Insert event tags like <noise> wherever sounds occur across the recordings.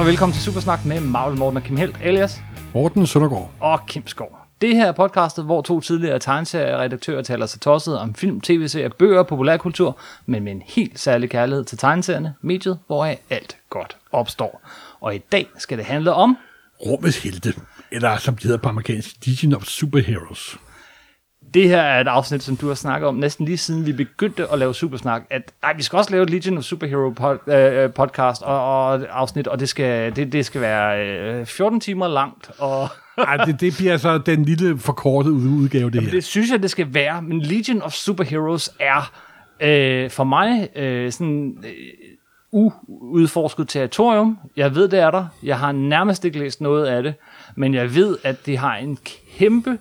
og velkommen til Supersnak med Marvel Morten og Kim Helt, alias Morten Søndergaard. og Kim Skov. Det her er podcastet, hvor to tidligere tegneserieredaktører taler sig tosset om film, tv-serier, bøger og populærkultur, men med en helt særlig kærlighed til tegneserierne, mediet, hvoraf alt godt opstår. Og i dag skal det handle om Rummets helte, eller som de hedder på amerikansk, Legion of Superheroes. Det her er et afsnit, som du har snakket om næsten lige siden vi begyndte at lave Supersnak, at ej, vi skal også lave et Legion of Superhero pod, øh, podcast og, og afsnit, og det skal, det, det skal være øh, 14 timer langt, og <laughs> Ej, det, det bliver så den lille forkortede udgave, det her. det synes jeg, det skal være, men Legion of Superheroes er øh, for mig øh, sådan øh, uudforsket territorium. Jeg ved, det er der. Jeg har nærmest ikke læst noget af det, men jeg ved, at de har en kæmpe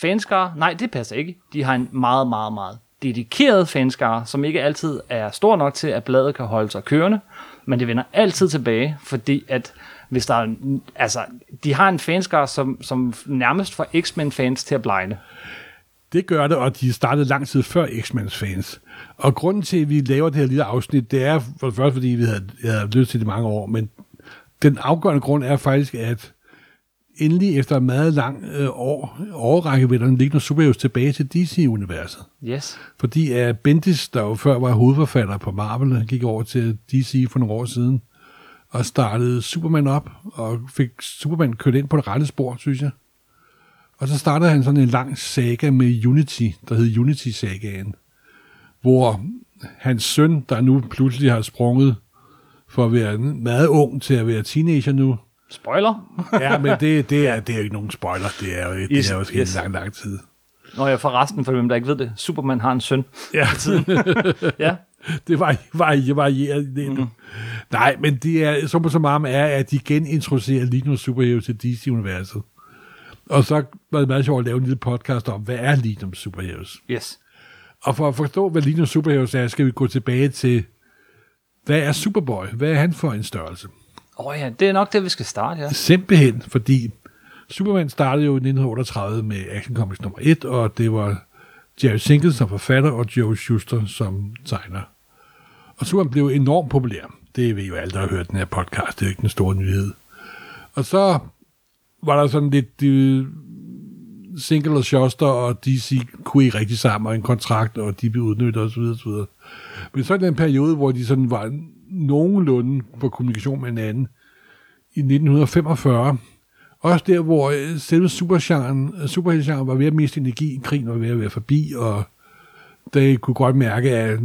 fanskare. Nej, det passer ikke. De har en meget, meget, meget dedikeret fanskare, som ikke altid er stor nok til, at bladet kan holde sig kørende, men det vender altid tilbage, fordi at hvis der er, altså, de har en fanskare, som, som nærmest får X-Men-fans til at blegne. Det gør det, og de startede lang tid før X-Men's fans. Og grunden til, at vi laver det her lille afsnit, det er for det første, fordi vi havde, jeg havde lyst til det mange år, men den afgørende grund er faktisk, at endelig efter en meget lang øh, år, årrække vil der ligge nogle superheroes tilbage til DC-universet. Yes. Fordi at Bendis, der jo før var hovedforfatter på Marvel, gik over til DC for nogle år siden, og startede Superman op, og fik Superman kørt ind på det rette spor, synes jeg. Og så startede han sådan en lang saga med Unity, der hed Unity-sagaen, hvor hans søn, der nu pludselig har sprunget for at være meget ung til at være teenager nu, Spoiler. <laughs> ja, men det, det, er, det er jo ikke nogen spoiler, det er jo, det Yes, er jo yes. en lang, lang tid. Nå, jeg for resten, for dem, der ikke ved det. Superman har en søn. <laughs> Ja. <laughs> Ja. det var, var, varierer det mm. Nej, men det er, på så meget er, at de genintroducerer Legion of Superheroes til DC-universet. Og så var det meget sjovt at lave en lille podcast om, hvad er of Superheroes? Yes. Og for at forstå, hvad of Superheroes er, skal vi gå tilbage til, hvad er Superboy? Hvad er han for en størrelse? Åh oh, ja, det er nok det, vi skal starte, ja. Simpelthen, fordi Superman startede jo i 1938 med Action Comics nummer 1, og det var Jerry Sinkins som forfatter, og Joe Shuster som tegner. Og Superman blev enormt populær. Det ved jo alle, der har hørt den her podcast. Det er jo ikke en store nyhed. Og så var der sådan lidt... Øh, de, Sinkle og Shuster og DC kunne ikke rigtig sammen, og en kontrakt, og de blev udnyttet osv. osv. Men så er der en periode, hvor de sådan var nogenlunde på kommunikation med hinanden, i 1945. Også der, hvor øh, selve supergenren, superheltgenren var ved at miste energi, krigen var ved at være forbi, og der kunne godt mærke, at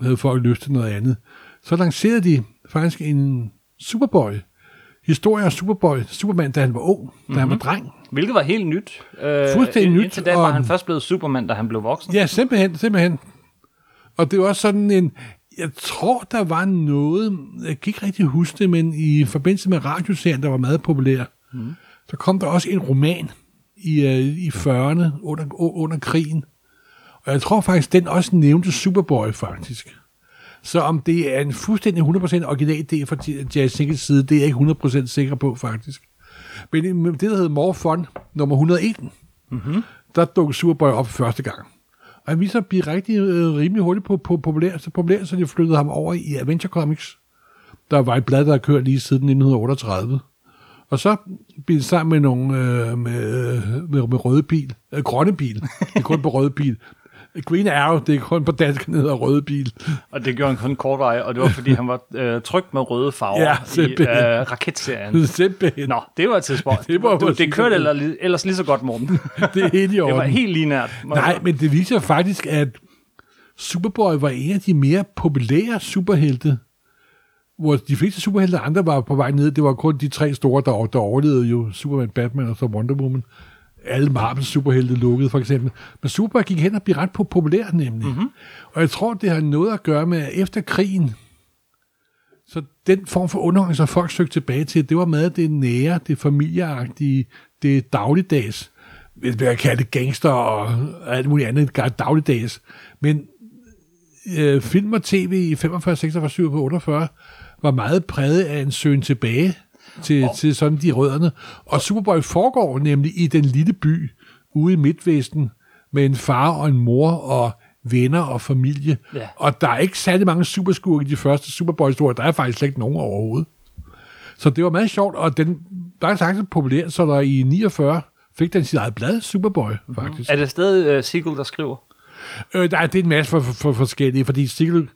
havde folk lyst til noget andet. Så lancerede de faktisk en Superboy, historie om Superboy, Superman, da han var ung, da mm-hmm. han var dreng. Hvilket var helt nyt. Øh, Fuldstændig nyt, Indtil da var og- han først blevet Superman, da han blev voksen. Ja, simpelthen, simpelthen. Og det var også sådan en, jeg tror, der var noget, jeg kan ikke rigtig huske det, men i forbindelse med radioserien, der var meget populær, mm. så kom der også en roman i, øh, i 40'erne under, under krigen. Og jeg tror faktisk, den også nævnte Superboy, faktisk. Så om det er en fuldstændig 100% original idé fra Jazz Sinkles side, det er jeg ikke 100% sikker på, faktisk. Men i- det, der hedder More Fun, nummer 101, mm-hmm. der dukkede Superboy op første gang. Og han viser sig at blive rigtig, øh, rimelig hurtigt på, på populær, så populær, så de flyttede ham over i Adventure Comics. Der var et blad, der har kørt lige siden 1938. Og så blev det sammen med nogle øh, med, øh, med, med røde bil, øh, grønne bil. Det er kun på røde bil. Green Arrow, det er kun på dansk, den hedder røde bil. Og det gjorde han kun kort vej, og det var fordi, han var øh, trygt med røde farver Ja, i simpelthen. øh, raketserien. Simpelthen. Nå, det var et tidspunkt. <laughs> Det var det, det, kørte ellers, ellers lige så godt, Morten. <laughs> Det er helt i Det var orden. helt lige nært. Nej, men det viser faktisk, at Superboy var en af de mere populære superhelte, hvor de fleste superhelte andre var på vej ned. Det var kun de tre store, der, der overlevede jo Superman, Batman og så Wonder Woman. Alle Marvels superhelte lukkede, for eksempel. Men Superboy gik hen og blev ret på populær, nemlig. Mm-hmm. Og jeg tror, det har noget at gøre med, at efter krigen, så den form for underholdning, som folk søgte tilbage til, det var meget det nære, det familieagtige, det dagligdags. Hvis man kan kalde det gangster og alt muligt andet, dagligdags. Men øh, film og tv i 45, 46, 47 48 var meget præget af en søgen tilbage til, oh. til sådan de rødderne. Og Superboy foregår nemlig i den lille by ude i Midtvesten med en far og en mor og venner og familie. Ja. Og der er ikke særlig mange superskurke i de første Superboy-historier. Der er faktisk slet ikke nogen overhovedet. Så det var meget sjovt, og den var faktisk populær, så der i 49 fik den sit eget blad, Superboy, faktisk. Er det stadig uh, Siegel, der skriver? Øh, der er, det er en masse for, for, for forskellige, fordi Siegel,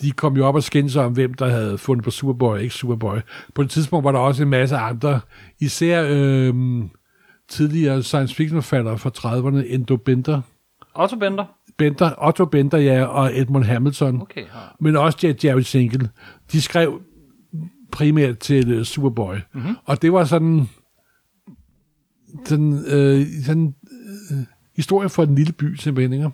de kom jo op og skændte sig om, hvem der havde fundet på Superboy og ikke Superboy. På et tidspunkt var der også en masse andre, især øh, tidligere science fiction forfattere fra 30'erne, Endo Bender, Otto Bender? Bender, Otto Bender, ja, og Edmund Hamilton, Okay. Ja. men også Jer- Jerry Siegel. De skrev primært til uh, Superboy. Mm-hmm. Og det var sådan, sådan, øh, sådan øh, historie for en lille by, simpelthen. Ikke?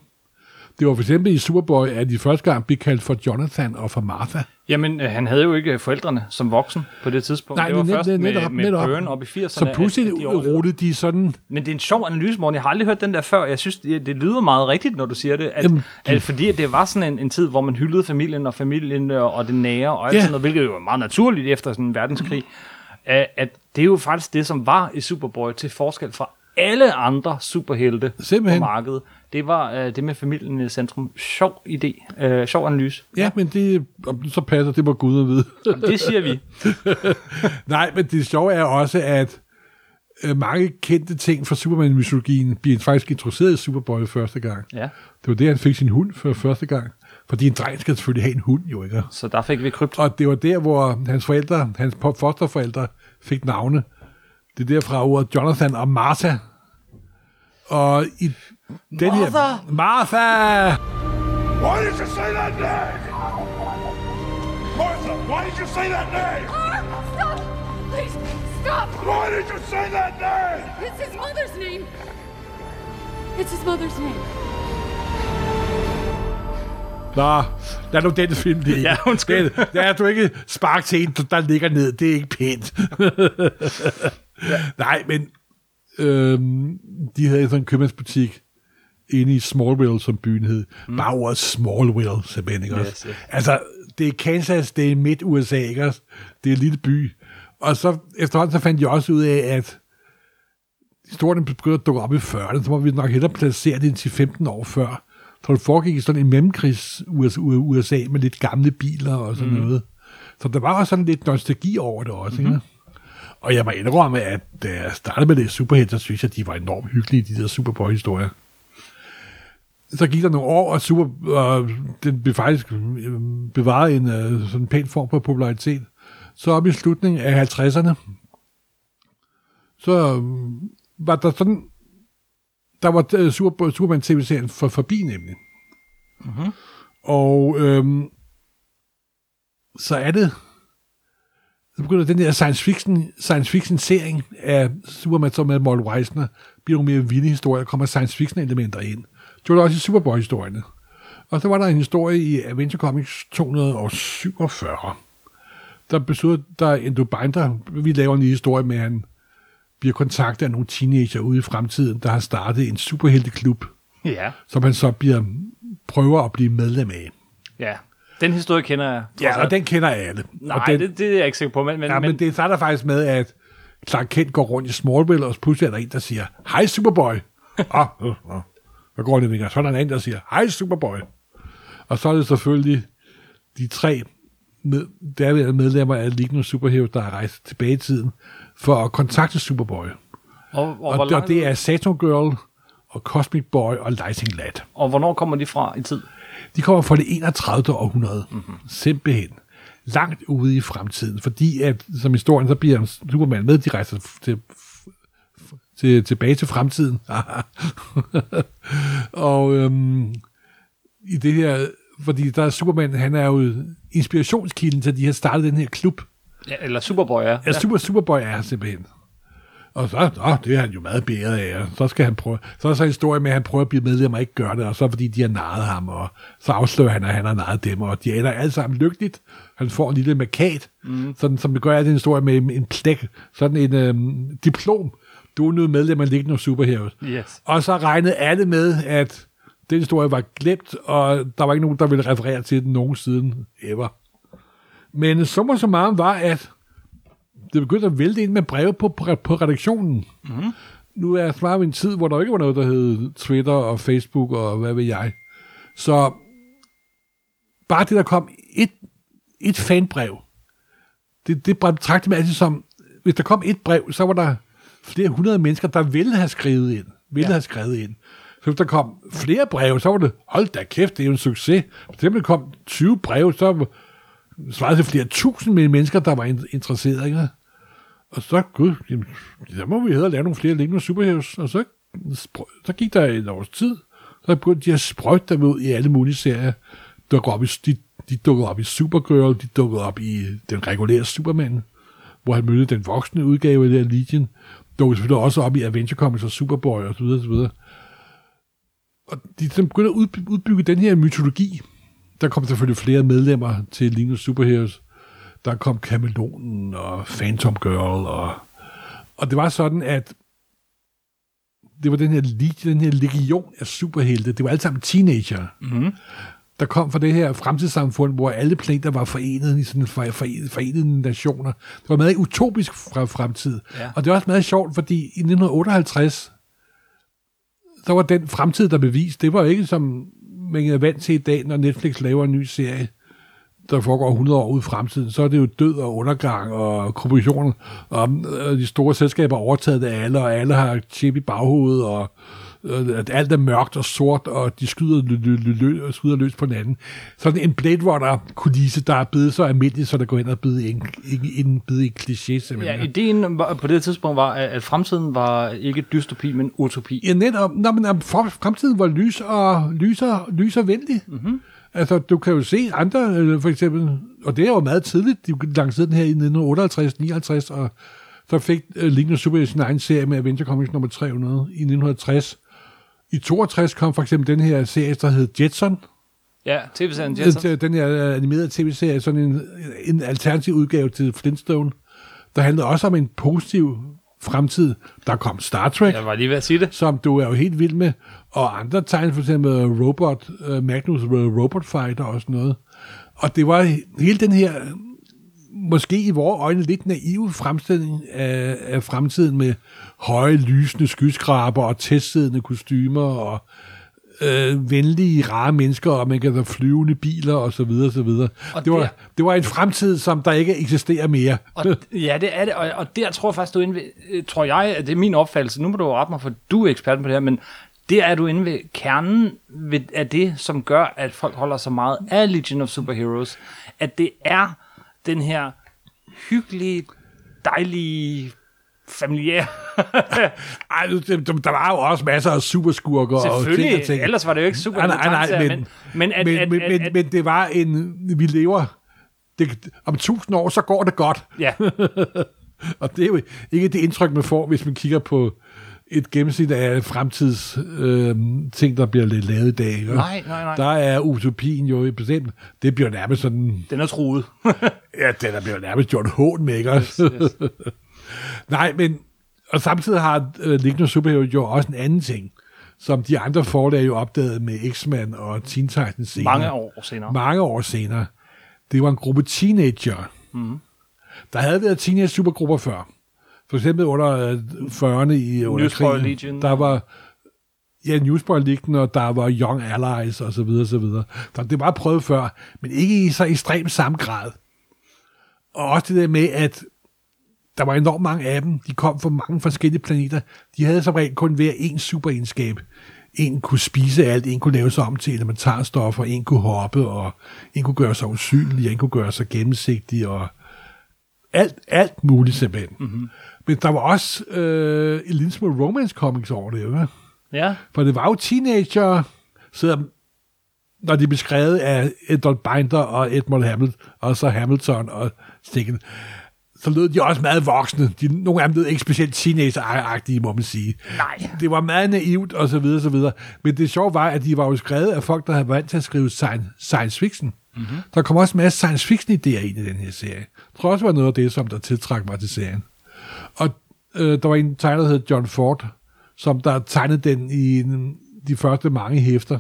Det var for eksempel i Superboy, at de første gang blev kaldt for Jonathan og for Martha. Jamen, øh, han havde jo ikke forældrene som voksen på det tidspunkt. Nej, det var net- først net- med, netop- med netop. Byrne op i 80'erne. Så pludselig de rullede de sådan... Men det er en sjov analyse, Morten. Jeg har aldrig hørt den der før. Jeg synes, det, det lyder meget rigtigt, når du siger det. At, Jamen, at, fordi det var sådan en, en tid, hvor man hyldede familien og familien og, og det nære og alt Ja. sådan noget, hvilket jo var meget naturligt efter sådan en verdenskrig. At, at det er jo faktisk det, som var i Superboy til forskel fra alle andre superhelte Simpelthen. på markedet. Det var øh, det med familien i centrum. Sjov idé. Øh, sjov analyse. Ja, men det, om det så passer, det må Gud at vide. Det siger vi. <laughs> Nej, men det sjove er også, at øh, mange kendte ting fra Superman-mytologien bliver faktisk introduceret i Superboy første gang. Ja. Det var det, han fik sin hund for første gang. Fordi en dreng skal selvfølgelig have en hund, jo ikke? Så der fik vi krypt. Og det var der, hvor hans forældre, hans fosterforældre, fik navne. Det er derfra ordet Jonathan og Martha. Og i den Martha! her... Martha! Why did you say that name? Martha, why did you say that name? Stop! Please, stop! Why did you say that name? It's his mother's name. It's his mother's name. Nå, lad nu den film det. <laughs> Ja, undskyld. Det, det er du ikke spark til en, der ligger ned. Det er ikke pænt. <laughs> ja. Nej, men øhm, de havde sådan en købmandsbutik inde i Smallville, som byen hed. Mm. Bare ordet Smallville, simpelthen, ikke Yes, også? yes. Altså, det er Kansas, det er midt USA, ikke også? Det er en lille by. Og så efterhånden så fandt jeg også ud af, at historien begyndte at dukke op i 40'erne, så må vi nok hellere placere det til 15 år før. Så det foregik i sådan en mellemkrigs USA med lidt gamle biler og sådan mm. noget. Så der var også sådan lidt nostalgi over det også. Mm-hmm. Ikke? Og jeg må indrømme, at da jeg startede med det superhelte, så synes jeg, at de var enormt hyggelige, de der Superboy-historier. Så gik der nogle år, og super, og den blev faktisk øh, bevaret en øh, sådan pæn form for popularitet. Så op i slutningen af 50'erne, så øh, var der sådan, der var øh, Super, Superman tv-serien for, forbi nemlig. Mm-hmm. Og øhm, så er det, så begynder den der science fiction, science fiction serie af Superman, som er Mortal Weisner, bliver nogle mere vilde historier, kommer science fiction elementer ind. Det var der også i Superboy-historierne. Og så var der en historie i Adventure Comics 247. Der besøger der Endo Binder, vi laver en historie med, at han bliver kontaktet af nogle teenager ude i fremtiden, der har startet en superhelteklub, Ja. som han så bliver, prøver at blive medlem af. Ja. Den historie kender jeg. Ja, og den kender alle. Nej, og den, det, det er jeg ikke sikker på, men, men, ja, men det starter faktisk med, at Clark Kent går rundt i Smallville, og pludselig er der en, der siger, hej Superboy. <laughs> ah, øh, øh. Så går det ikke. Så er der en anden, der siger, hej Superboy. Og så er det selvfølgelig de tre med, derved medlemmer af League of Superheroes, der har rejst tilbage i tiden, for at kontakte Superboy. og, og, Og, og, og det er Saturn Girl, og Cosmic Boy og Lighting Lad. og hvornår kommer de fra i tid? De kommer fra det 31. århundrede. Mm-hmm. Simpelthen. Langt ude i fremtiden. Fordi at, som historien, så bliver Superman med, de rejser til, til, tilbage til fremtiden. <laughs> og øhm, i det her, fordi der er Superman, han er jo inspirationskilden til, at de har startet den her klub. Ja, eller Superboy, ja. Ja, Super, Superboy er simpelthen. Og så, åh, det er han jo meget bedre af, og så skal han prøve, så er så en historie med, at han prøver at blive medlem og ikke gør det, og så fordi de har narret ham, og så afslører han, at han har narret dem, og de ender alle sammen lykkeligt. Han får en lille markat, mm. sådan, som det gør alt en historie med en plæk, sådan en øhm, diplom. Du er nu medlem af League of Superheroes. Yes. Og så regnede alle med, at den historie var glemt, og der var ikke nogen, der ville referere til den nogen siden ever. Men summa summarum var, at det begyndte at vælte ind med breve på, på, på redaktionen. Mm. Nu er jeg i en tid, hvor der ikke var noget, der hed Twitter og Facebook og hvad ved jeg. Så bare det, der kom et, et fanbrev, det, det betragtede man altid som, hvis der kom et brev, så var der flere hundrede mennesker, der ville have skrevet ind. Ville ja. have skrevet ind. Så hvis der kom flere breve, så var det, hold da kæft, det er jo en succes. Hvis der kom 20 breve, så svarede det flere tusind mennesker, der var in- interesseret. Ikke? Og så, gud, jamen, der må vi hellere lave nogle flere lignende superheroes. Og så, så gik der en års tid, så begyndte de at sprøjte dem ud i alle mulige serier. Dukker op i, de, de dukkede op i Supergirl, de dukkede op i den regulære Superman, hvor han mødte den voksne udgave af Legion dukker selvfølgelig også op i Adventure Comics og Superboy og så videre, og så videre. Og de sådan begyndte at udbygge, udbygge den her mytologi. Der kom selvfølgelig flere medlemmer til Linus Superheroes. Der kom Kameleonen og Phantom Girl. Og, og det var sådan, at det var den her, legion, den her legion af superhelte. Det var alle sammen teenager. Mm-hmm. Der kom fra det her fremtidssamfund, hvor alle planeter var forenet i sådan for, for, forenede nationer. Det var meget utopisk fra fremtid. Ja. Og det er også meget sjovt, fordi i 1958, så var den fremtid, der bevist, det var ikke som man er vant til i dag, når Netflix laver en ny serie, der foregår 100 år ude i fremtiden, så er det jo død og undergang og korruption, og øh, de store selskaber er overtaget af alle, og alle har chip i baghovedet, og at alt er mørkt og sort, og de skyder, lø, lø, lø, lø, skyder løs på hinanden. Sådan en Blade Runner-kulisse, der er blevet så almindelig, så der går ind og bliver en, en, en, en, en kliché, Ja, ideen var, på det tidspunkt var, at fremtiden var ikke dystopi, men utopi. Ja, netop. Nå, men fremtiden var lys og, lys og, lys og venlig. Mm-hmm. Altså, du kan jo se andre, øh, for eksempel, og det er jo meget tidligt, de lancerede den her i 1958-59, og så fik uh, Lignende Super sin egen serie med Adventure Comics nummer 300 i 1960. I 62 kom for eksempel den her serie, der hed Jetson, Ja, tv-serien Jetson. den, den her øh, animerede tv-serie, sådan en, en alternativ udgave til Flintstone, der handlede også om en positiv fremtid. Der kom Star Trek, Jeg var lige ved at sige det. som du er jo helt vild med, og andre tegn, for eksempel Robot, uh, Magnus Robot Fighter og sådan noget. Og det var hele den her, måske i vores øjne lidt naive fremstilling af, af fremtiden med høje, lysende skyskraber og testsiddende kostymer og øh, venlige, rare mennesker, og man kan have flyvende biler og så videre, så videre. Og det, var, der- det var en fremtid, som der ikke eksisterer mere. Og, <laughs> ja, det er det, og, og der tror jeg faktisk, du er inde ved, øh, tror jeg, at det er min opfattelse, nu må du rette mig, for du er ekspert på det her, men det er du inde ved kernen ved, af det, som gør, at folk holder så meget af Legion of Superheroes, at det er den her hyggelige, dejlige, familiære... <laughs> Ej, der, var jo også masser af superskurker og ting og ting. ellers var det jo ikke super Nej, nej, nej, men, men, at, men, at, men, at, men, at, men det var en, vi lever, det, om tusind år, så går det godt. ja, <laughs> Og det er jo ikke det indtryk, man får, hvis man kigger på et gennemsnit af fremtids øh, ting, der bliver lavet i dag. Ikke? Nej, nej, nej. Der er utopien jo bestemt. Det bliver nærmest sådan... den er truet. <laughs> Ja, den er bliver nærmest gjort hån med, ikke? Yes, yes. <laughs> Nej, men... Og samtidig har øh, Lignende Superhero jo også en anden ting, som de andre forlag jo opdagede med X-Men og Teen Titans senere. Mange år senere. Mange år senere. Det var en gruppe teenager. Mm. Der havde været teenage supergrupper før. For eksempel under øh, 40'erne i under krigen. Legion. Der var ja, Newsboy Legion, og der var Young Allies og så videre, så videre. Så det var prøvet før, men ikke i så ekstremt samme grad. Og også det der med, at der var enormt mange af dem. De kom fra mange forskellige planeter. De havde som regel kun hver en superegenskab. En kunne spise alt, en kunne lave sig om til elementarstoffer, en kunne hoppe, og en kunne gøre sig usynlig, en kunne gøre sig gennemsigtig, og alt, alt muligt simpelthen. Mm-hmm. Men der var også øh, en lille smule romance comics over det, ikke? Ja, For det var jo teenager, selvom når de blev skrevet af Edward Binder og Edmund Hamilton, og så Hamilton og Sticken, så lød de også meget voksne. De, nogle af dem lød ikke specielt teenager-agtige, må man sige. nej. Det var meget naivt, og så videre, så videre. Men det sjove var, at de var jo skrevet af folk, der havde vant til at skrive science, science fiction. Mm-hmm. Der kom også en masse science fiction-idéer ind i den her serie. Jeg tror også, det var noget af det, som der tiltrak mig til serien. Og øh, der var en tegner, der hed John Ford, som der tegnede den i en, de første mange hæfter.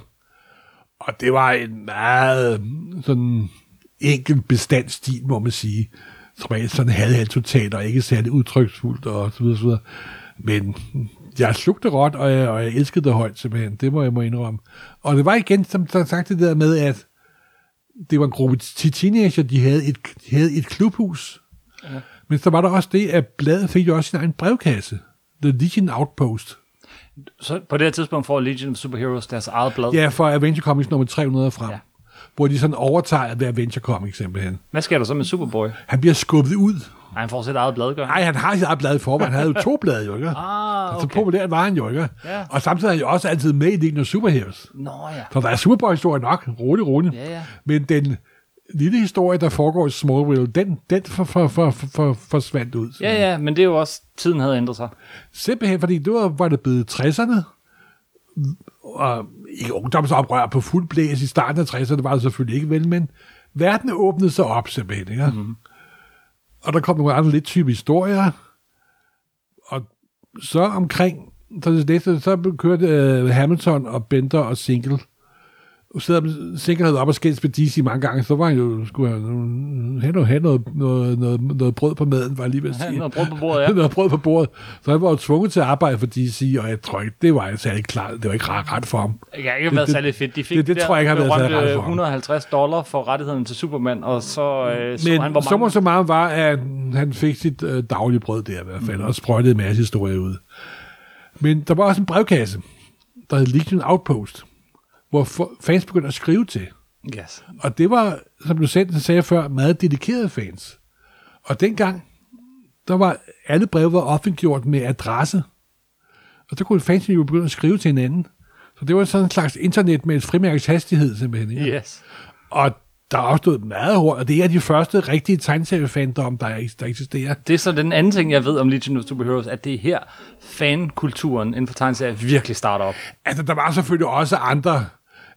Og det var en meget sådan enkel bestandstil, må man sige. Som er sådan han totalt og ikke særlig udtryksfuldt og så videre, så videre. Men jeg slugte råt, og jeg, og jeg elskede det højt simpelthen. Det må jeg må indrømme. Og det var igen, som der sagt det der med, at det var en gruppe teenager, de havde et, de havde et klubhus, Ja. Men så var der også det, at bladet fik jo også sin egen brevkasse. The Legion Outpost. Så på det her tidspunkt får Legion of Superheroes deres eget blad. Ja, for Adventure Comics nummer 300 frem. Ja. Hvor de sådan overtager at være Adventure Comics simpelthen. Hvad sker der så med Superboy? Han bliver skubbet ud. Nej, han får sit eget blad, gør? Nej, han har sit eget blad i forvejen. Han havde jo to blade, jo ikke? Ah, Så okay. populær var han jo, ikke? Ja. Og samtidig er han jo også altid med i Legion of Superheroes. Nå ja. Så der er Superboy-historie nok. Rolig, rolig. Ja, ja. Men den lille historie, der foregår i Smallville, den, den for, for, for, for, for, forsvandt ud. Ja, ja, men det er jo også, tiden havde ændret sig. Simpelthen, fordi det var, var det blevet 60'erne, og ikke ungdomsoprør på fuld blæs i starten af 60'erne, var det selvfølgelig ikke vel, men verden åbnede sig op simpelthen, ikke? Mm-hmm. Og der kom nogle andre lidt type historier, og så omkring, så det næste, så kørte uh, Hamilton og Bender og Single, Selvom havde op og skændt med DC mange gange, så var han jo, skulle han øh, have, noget, noget, noget, noget, brød på maden, var jeg lige ved at sige. Noget brød på bordet, ja. <laughs> noget brød på bordet. Så han var jo tvunget til at arbejde for DC, og jeg tror ikke, det var særlig klart. Det var ikke ret, ret for ham. Det kan ikke have været det- særlig fedt. De fik det- det der tror jeg ikke har været særlig rart for ham. 150 dollar for rettigheden til Superman, og så øh, så Men han, hvor så mange... så meget var, at han fik sit øh, daglige brød der i hvert fald, mm. og sprøjtede en masse historier ud. Men der var også en brevkasse, der hed Legion Outpost, hvor fans begyndte at skrive til. Yes. Og det var, som du selv sagde før, meget dedikerede fans. Og dengang, der var alle breve var offentliggjort med adresse. Og så kunne fans jo begynde at skrive til hinanden. Så det var sådan en slags internet med et frimærkes hastighed simpelthen. Ikke? Yes. Og der er opstået meget hurtigt, og det er de første rigtige tegneseriefandom, der, er- der eksisterer. Det er så den anden ting, jeg ved om Legion of Superheroes, at det er her fankulturen inden for tegneserier virkelig starter op. Altså, der var selvfølgelig også andre.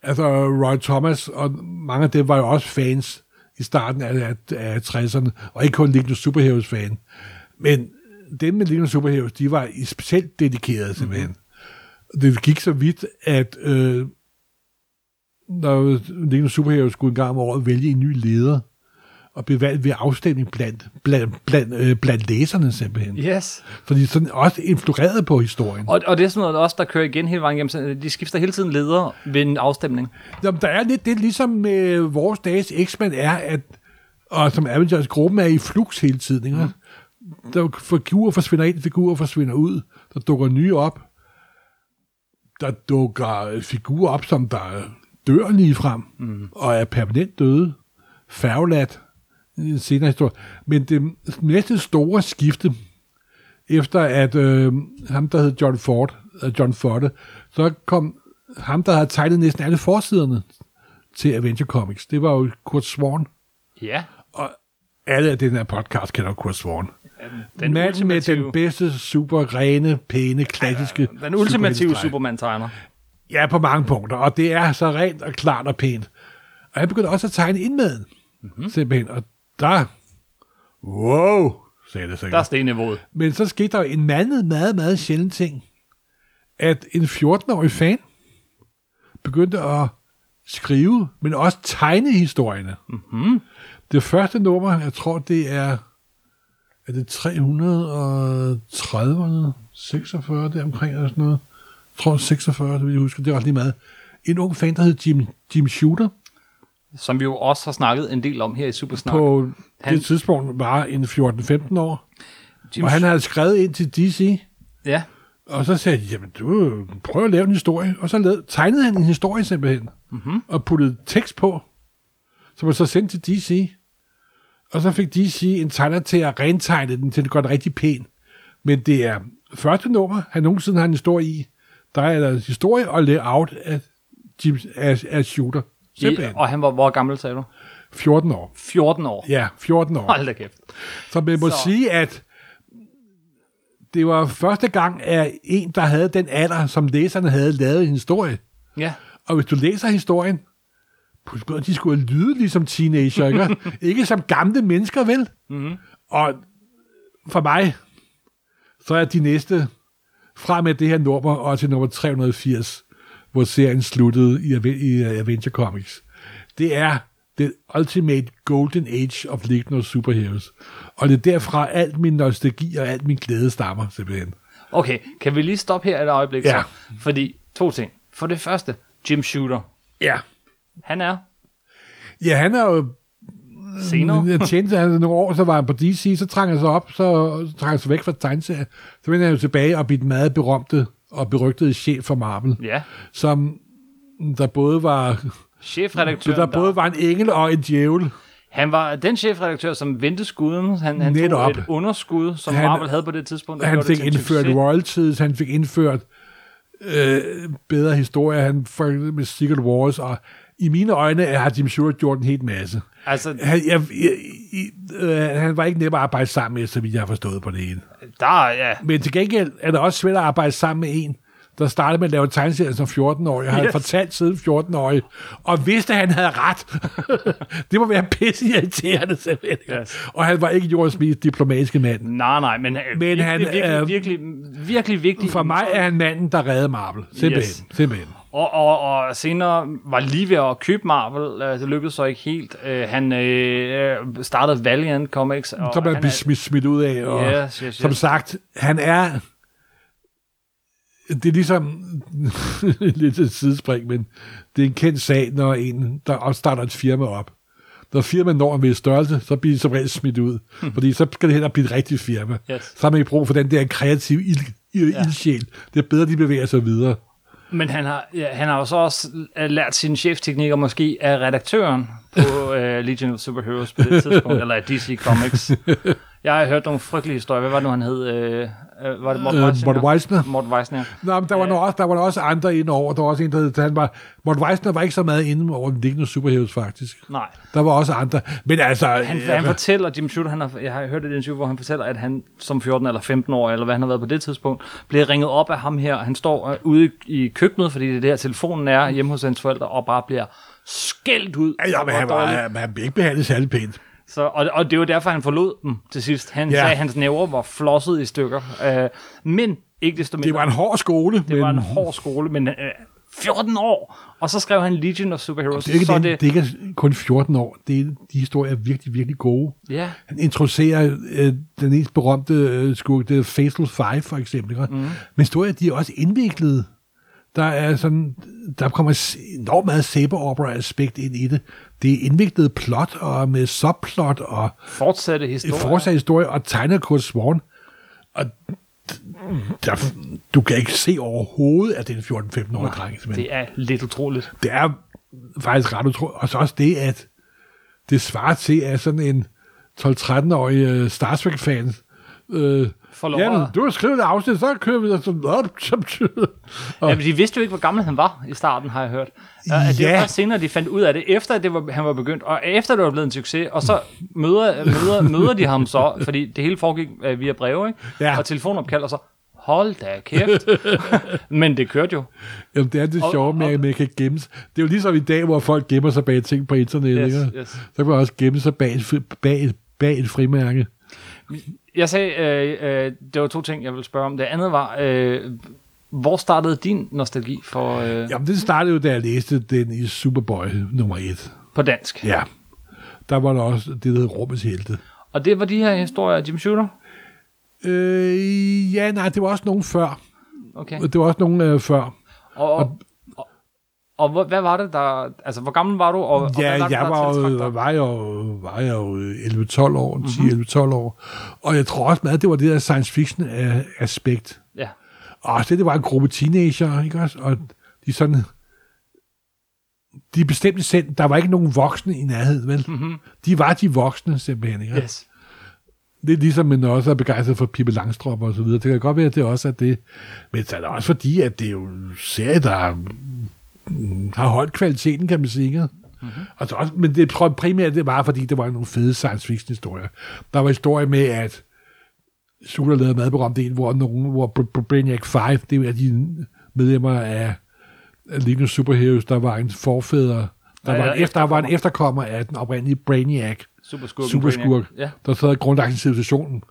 Altså, Roy Thomas og mange af dem var jo også fans i starten af, af, af 60'erne, og ikke kun of Superheroes fan. Men dem med of Superheroes, de var specielt dedikerede simpelthen. Mm-hmm. Det gik så vidt, at øh, når of Superheroes skulle en gang om året vælge en ny leder, og blev valgt ved afstemning blandt, blandt, blandt, øh, blandt læserne simpelthen. Yes. Så de sådan også influerede på historien. Og, og det er sådan noget også, der kører igen hele vejen igennem. Så De skifter hele tiden ledere ved en afstemning. Jamen, der er lidt det, ligesom med vores dages X-Men er, at, og som Avengers gruppen er i flux hele tiden, ikke? Der er figurer forsvinder ind, figurer forsvinder ud, der dukker nye op. Der dukker figurer op, som der dør lige frem, mm. og er permanent døde, færgeladt, i en senere historie. Men det næste store skifte, efter at øh, ham, der hed John Ford, øh, John Ford, så kom ham, der havde tegnet næsten alle forsiderne til Adventure Comics. Det var jo Kurt Swan. Ja. Og alle af den her podcast kender Kurt Swan. Den Manden med ultimative, den bedste, super rene, pæne, klassiske... den ultimative. Superman-tegner. Ja, på mange punkter. Og det er så rent og klart og pænt. Og han begyndte også at tegne indmaden. Mhm. Mm-hmm. Simpelthen. Og der... Wow, sagde det så Der er stenniveauet. Men så skete der jo en meget, meget, meget sjælden ting. At en 14-årig fan begyndte at skrive, men også tegne historierne. Mm-hmm. Det første nummer, jeg tror, det er, er det 330'erne, 46, det omkring, eller sådan noget. Jeg tror, 46, det vil jeg huske, det er også lige meget. En ung fan, der hed Jim, Jim Shooter, Som vi jo også har snakket en del om her i Supersnak. på Han- det tidspunkt var en 14-15 år. Jim Og han havde skrevet ind til DC, Ja. Og så sagde de, jamen du, prøv at lave en historie. Og så lavede, tegnede han en historie simpelthen. Mm-hmm. Og puttede tekst på. Som man så sendte til DC. Og så fik DC en tegner til at rentegne den, til det godt rigtig pæn. Men det er første nummer, han nogensinde har en historie i. Der er der historie og layout af, Jim, af, af Shooter. I, Simpelthen. og han var, hvor gammel sagde du? 14 år. 14 år. Ja, 14 år. Hold da kæft. Så man må Så- sige, at det var første gang, at en, der havde den alder, som læserne havde lavet en historie. Ja. Og hvis du læser historien, de skulle lyde ligesom teenager, ikke? <laughs> ikke som gamle mennesker, vel? Mm-hmm. Og for mig, så er de næste fra med det her nummer og til nummer 380, hvor serien sluttede i, i uh, Adventure Comics. Det er the ultimate golden age of Legion of Superheroes. Og det er derfra alt min nostalgi og alt min glæde stammer, simpelthen. Okay, kan vi lige stoppe her et øjeblik? Ja. Så? Fordi, to ting. For det første, Jim Shooter. Ja. Han er Ja, han er jo Senere? Jeg tjente han nogle år, så var han på DC, så trængte han sig op, så trængte han sig væk fra tegneserier. Så vendte han jo tilbage og blev den meget berømte og berygtede chef for Marvel, Ja. som der både var, Chefredaktøren, der både var en engel og en djævel. Han var den chefredaktør, som vendte skuden. Han, han tog Netop. et underskud, som Han- Marvel havde på det tidspunkt. Han fik indført royalties, han fik indført øh, bedre historier, han med Secret Wars, og i mine øjne har Jim Stewart gjort en helt masse. Altså, Han, jeg, jeg, jeg, øh, han var ikke nem at arbejde sammen med, så vidt jeg har forstået på det ene. der er, ja. Men til gengæld er det også svært at arbejde sammen med en, der startede med at lave tegneserier som 14-årig. Jeg har Yes. fortalt siden 14-årig, og vidste, at han havde ret. <laughs> det må være pisse irriterende, simpelthen. Yes. Og han var ikke jordens mest diplomatiske mand. Nej, nej, men, Men men han han, virkelig, er- virkelig, virkelig vigtig. For mig er han manden, der redder Marvel. Simpelthen. Yes. Simpelthen. Og, og, og senere var lige ved at købe Marvel. Øh, Det lykkedes så ikke helt. Øh, Han øh, startede Valiant Comics. Og Som man han smidt, smidt ud af. Og Yes, yes, Som yes. sagt, han er... Det er ligesom <laughs> lidt et sidespring, men det er en kendt sag, når en, der også starter et firma op. Når firmaet når en vis størrelse, så bliver de som regel smidt ud. Fordi så skal det og blive et rigtigt firma. Yes. Så har man ikke brug for den der kreative ild, Ja. ildsjæl. Det er bedre, de bevæger sig videre. Men han har, ja, han har jo så også øh, lært sine chefteknikker måske af redaktøren på uh, <laughs> Legion of Superheroes på det tidspunkt, eller af DC Comics. <laughs> Jeg har hørt nogle frygtelige historier. Hvad var det nu, han hed? Øh, øh, var det Mort Øh, Weisner? Mort Weisner. Mort Weisner. Nå, men der var, ja. også, der var også andre inde over. Der var også en, der hed, han var, Mort Weisner var ikke så meget inde over den liggende superheroes, faktisk. Nej. Der var også andre. Men altså... Han, han fortæller, Jim Shooter, han har, jeg har hørt et interview, hvor han fortæller, at han som 14 eller 15 år, eller hvad han har været på det tidspunkt, bliver ringet op af ham her. Han står øh, ude i køkkenet, fordi det er der telefonen er hjemme hos hans forældre, og bare bliver skældt ud. Ja, men han, var, han blev ikke behandlet særlig pænt. Så, og, og det var derfor, han forlod dem til sidst. Han Ja. sagde, at hans næver var flosset i stykker. Øh, men ikke desto mindre. Det var en hård skole. det var en hård skole, men øh, 14 år! Og så skrev han Legion of Superheroes. Det er, ikke så den, det, det er ikke kun 14 år. Det er, de historier er virkelig, virkelig gode. ja, Han introducerer øh, den mest berømte øh, skurk, er Fatal Five for eksempel. Mm. Men historier, de er også indviklede. Der er sådan, der kommer enormt meget saber opera aspekt ind i det. Det er indviklet plot og med subplot og fortsatte historie. fortsat historie og tegner Kurt Swan. Og der, du kan ikke se overhovedet, at det er en 14-15-årig dreng. simpelthen. Det er lidt utroligt. det er faktisk ret utroligt. Og så også det, at det svarer til, at sådan en 12-13-årig uh, Star Trek-fan øh, Får lov ja, men at- du har skrevet et afsnit, så kører vi op, som og, Ja, men de vidste jo ikke, hvor gammel han var i starten, har jeg hørt. Ja. At det var først senere, de fandt ud af det, efter det var, han var begyndt, og efter det var blevet en succes, og så møder, møder, møder de ham så, fordi det hele foregik øh, via breve, ikke? Ja. og telefonopkald, og så, hold da kæft. <laughs> men det kørte jo. Jamen, det er det sjove med, at man kan gemme sig. Det er jo ligesom i dag, hvor folk gemmer sig bag ting på internettet. Yes, ikke? yes. Så kan man også gemme sig bag bag bag et frimærke. Jeg sagde, øh, øh, det var to ting, jeg ville spørge om. Det andet var, øh, hvor startede din nostalgi for øh, Jamen, det startede jo, da jeg læste den i Superboy nummer 1. på dansk? Ja. Der var der også det, der hed Rummets Helte. Og det var de her historier af Jim Shooter? Øh, ja, nej, det var også nogen før. Okay. Det var også nogen øh, før. Og, og, og, og hvor- hvad var det der... Altså, hvor gammel var du? Og, og hvad Ja, var det, jeg der var, dig? var, jo, var jeg jo 11-12 år, Mhm. 10-11-12 år. Og jeg tror også meget, det var det der science fiction øh, aspekt. Ja. Og det, det var en gruppe teenager, ikke også? Og de sådan... De bestemte selv, der var ikke nogen voksne i nærheden, vel? Mm-hmm. De var de voksne, simpelthen, ikke? Yes. Det er ligesom, man også er begejstret for Pippi Langstrøm og så videre. Det kan godt være, at det også er det. Men så er det også fordi, at det er jo en serie, der har holdt kvaliteten, kan man sige. Mm-hmm. Og så også, men det tror jeg primært, det var, fordi det var nogle fede science fiction historier. Der var historie med, at Sula lavede meget berømt en, hvor, nogen, hvor Br- Br- Brainiac 5, det er de medlemmer af of Superheroes, der var en forfædre, der, Ja, var, en efter, der var en efterkommer af den oprindelige Brainiac, Superskurken. superskurk, Brainiac. Ja. der sad grundlagt en civilisation,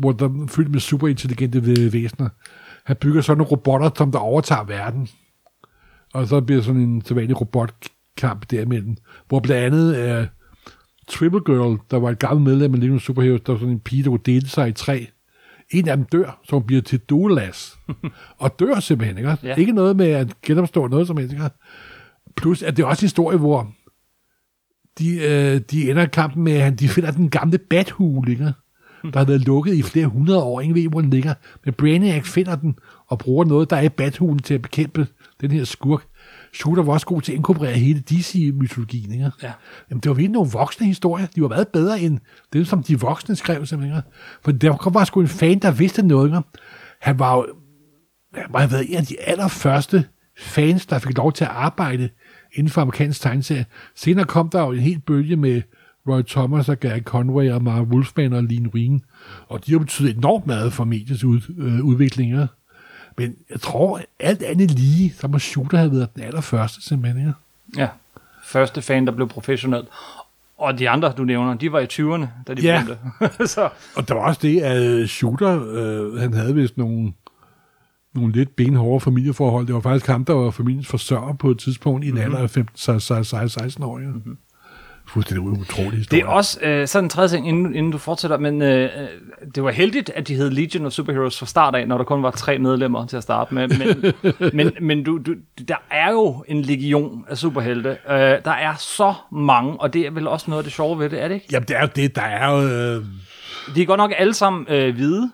hvor der er fyldt med superintelligente væ- væsener. Han bygger sådan nogle robotter, som der overtager verden. Og så bliver sådan en sædvanlig robotkamp derimellem, hvor blandt andet uh, Triple Girl, der var et gammelt medlem af Legion Superheroes, der var sådan en pige, der kunne dele sig i tre. En af dem dør, så hun bliver til Doulas. <laughs> og dør simpelthen, ikke? Ja. Ikke noget med at genopstå noget som helst, ikke? Plus, at det er også en historie, hvor de, øh, de ender kampen med, at de finder den gamle bathule, ikke? der har været lukket i flere hundrede år. Ingen ved, hvor den ligger. Men Brainiac finder den og bruger noget, der er i bathulen til at bekæmpe den her skurk. Shooter var også god til at inkorporere hele DC-mytologien. Ikke? Ja. Jamen, det var virkelig nogle voksne historier. De var meget bedre end dem, som de voksne skrev. Simpelthen. ikke? For der kom bare sgu en fan, der vidste noget. Ikke? Han var jo han have været en af de allerførste fans, der fik lov til at arbejde inden for amerikansk tegneserie. Senere kom der jo en helt bølge med Roy Thomas og Gary Conway og Mark Wolfman og Lean Wien. Og de har betydet enormt meget for mediets ud, øh, udviklinger. Men jeg tror, alt andet lige, så må Shooter have været den allerførste, simpelthen. Ikke? Ja. Første fan, der blev professionel. Og de andre, du nævner, de var i 20'erne, da de Ja. begyndte. <laughs> så, Og der var også det, at øh, Shooter, øh, han havde vist nogle, nogle lidt benhårde familieforhold. Det var faktisk ham, der var familiens forsørger på et tidspunkt i en alder af 15-16 år. Ja. Mm-hmm. Fuldstændig utrolig historie. det er også øh, sådan en tredje ting, inden, inden du fortsætter, men øh, øh, det var heldigt, at de hed Legion of Superheroes fra start af, når der kun var tre medlemmer til at starte med. Men, <laughs> men, men du, du, der er jo en legion af superhelte. Øh, der er så mange, og det er vel også noget af det sjove ved det, er det ikke? Jamen, det er jo det, der er jo... Øh, De er godt nok alle sammen øh, hvide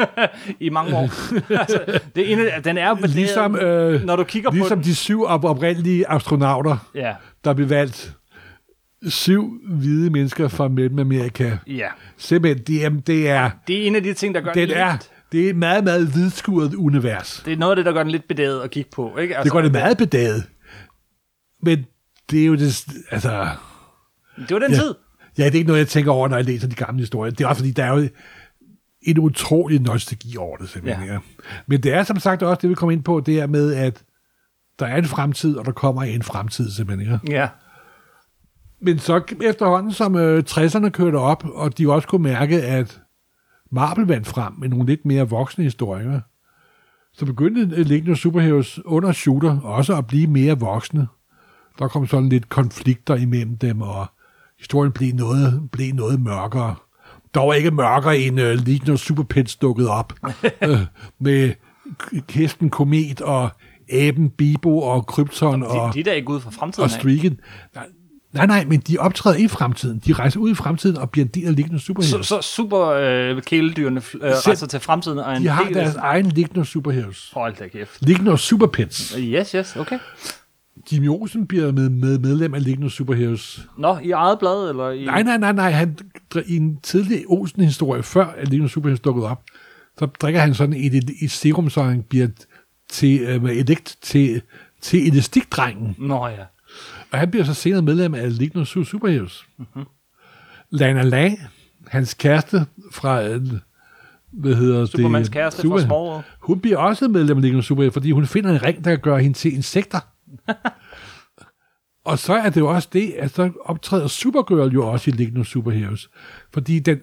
<laughs> i mange år. <laughs> altså, det en af, den er belæret, ligesom øh, når du kigger på ligesom de syv op- oprindelige astronauter, Ja, der blev valgt. Syv hvide mennesker fra Mellemamerika. ja. Simpelthen, det er, det er, Det er en af de ting, der gør lidt, er, det er et meget, meget hvidskuret univers. det er noget af det, der gør den lidt bedaget at kigge på. Ikke? Altså, Det går det meget bedaget. Men det er jo det, altså... Det var den Ja. tid. Ja, det er ikke noget, jeg tænker over, når jeg læser de gamle historier. Det er også fordi, der er jo en utrolig nostalgi over det, simpelthen. Ja. Ja. Men det er som sagt også det, vi kommer ind på, det er med, at der er en fremtid, og der kommer en fremtid, simpelthen. Ja. Ja. Men så efterhånden, som øh, 60'erne kørte op, og de også kunne mærke, at Marvel vandt frem med nogle lidt mere voksne historier, så begyndte øh, Legion of Superheroes under Shooter også at blive mere voksne. Der kom sådan lidt konflikter imellem dem, og historien blev noget, blev noget mørkere. Dog ikke mørkere end uh, Legion of Superpets dukkede op. <laughs> øh, med hesten Komet og aben Bibo og Krypton og De, de der er ikke ude fra fremtiden og. Streaken. Nej, nej, nej, men de optræder i fremtiden. De rejser ud i fremtiden og bliver en del af Legion of Så, Superheroes. så super øh, kæledyrene øh, rejser til fremtiden og en de har del af- deres egen Legion of Superheroes. Hold da kæft. Legion of Superpets. Yes, yes, okay. Jimmy Olsen bliver med, med medlem af of Superheroes. Nå, i eget blad, eller i... Nej, nej, nej, nej. Han, i en tidlig Olsen-historie, før at of Superheroes dukkede op, så drikker han sådan et, et, et serum, så han bliver til, øh, elekt, til, til elastikdrengen. Nå ja. Og han bliver så senere medlem af Legion of Superheroes. Mm-hmm. Lana Lang, hans kæreste fra, hvad hedder Supermans det? kæreste fra Smallville. Hun bliver også medlem af Legion of Superheroes, fordi hun finder en ring, der kan gøre hende til insekter. <laughs> og så er det jo også det, at så optræder Supergirl jo også i Legion of Superheroes. Fordi den,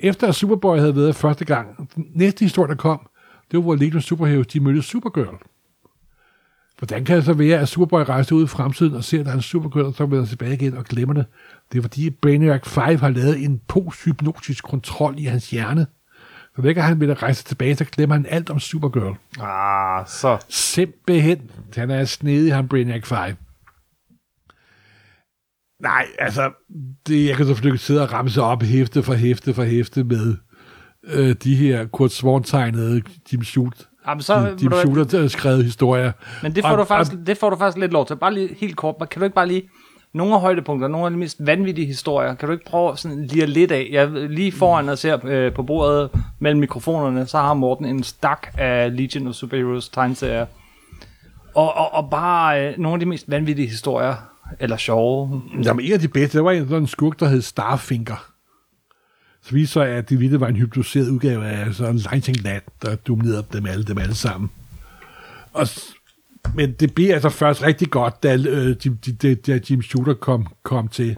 efter at Superboy havde været første gang, den næste historie, der kom, det var, hvor Legion of Superheroes, de mødte Supergirl. Hvordan kan det så være, at Superboy rejser ud i fremtiden og ser, at er Supergirl, og så vender tilbage igen og glemmer det? Det er fordi Brainiac 5 har lavet en posthypnotisk kontrol i hans hjerne. Så gang han vil rejse tilbage, så glemmer han alt om Supergirl. Ah, så... Simpelthen. Han er snedig, han Brainiac 5. Nej, altså, det, jeg kan selvfølgelig sidde og ramse op hæfte for hæfte for hæfte med øh, de her Kurt Swan-tegnede Jim Shoot, Jamen, så, Jim, Jim ved du hvad, Shooter skrevet historier. men det får, Og- du faktisk, det får du faktisk lidt lov til. Bare lige helt kort. Kan du ikke bare lige... Nogle af højdepunkter, nogle af de mest vanvittige historier, kan du ikke prøve sådan lige lidt af? Jeg lige foran og ser øh, på bordet mellem mikrofonerne, så har Morten en stak af Legion of Superheroes tegneserier. Og, og, og bare øh, nogle af de mest vanvittige historier, eller sjove. Jamen, en af de bedste, der var en sådan en skurk, der hed Starfinger. Så viste sig, at det ville var en hypnotiseret udgave af sådan Lightning Lad, der dominerede dem alle, dem alle sammen. Og, men det blev altså først rigtig godt, da, øh, Jim, da, da Jim Shooter kom, kom til.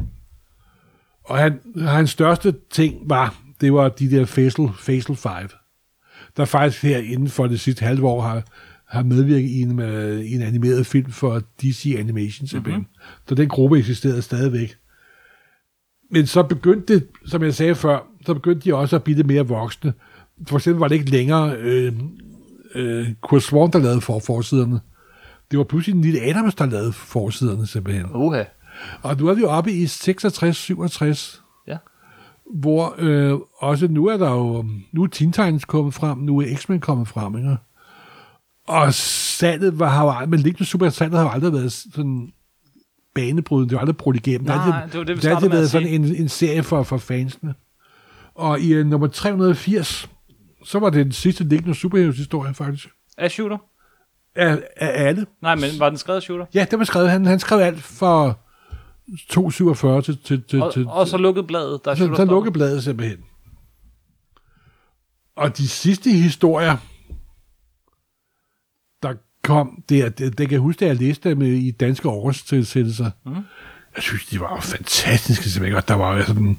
Og han, hans største ting var, det var de der Facial, Facial 5, der faktisk her inden for det sidste halve år har, har medvirket i en, øh, i en animeret film for DC Animation simpelthen. Mm-hmm. Så den gruppe eksisterede stadigvæk. Men så begyndte det, som jeg sagde før, så begyndte de også at blive lidt mere voksne. For eksempel var det ikke længere øh, øh, Kurt Swan, der lavede for forsiderne. Det var pludselig en lille Adams, der lavede forsiderne simpelthen. Uha. Og nu er vi oppe i 66-67, Ja. hvor øh, også nu er der jo, nu er Teen Titans kommet frem, nu er X-Men kommet frem, ikke? Og salget var, har jo aldrig, men Lignende Super salget har jo aldrig været sådan banebrydende, det har aldrig brudt igennem. Nej, det har det det, det startede med været sådan en, en serie for, for fansene. Og i uh, nummer 380, så var det den sidste Lignende Superheroes historie, faktisk. Er shooter? Af, af alle. Nej, men var den skrevet af shooter? Ja, det var skrevet. Han, han skrev alt for 2,47 til, til, til, Og, til, og så lukkede bladet, der så, så lukkede bladet simpelthen. Og de sidste historier, der kom, det, er- det, det kan jeg huske, da jeg læste dem i danske oversættelser. Mm. Jeg synes, de var fantastiske simpelthen. Og der var jo sådan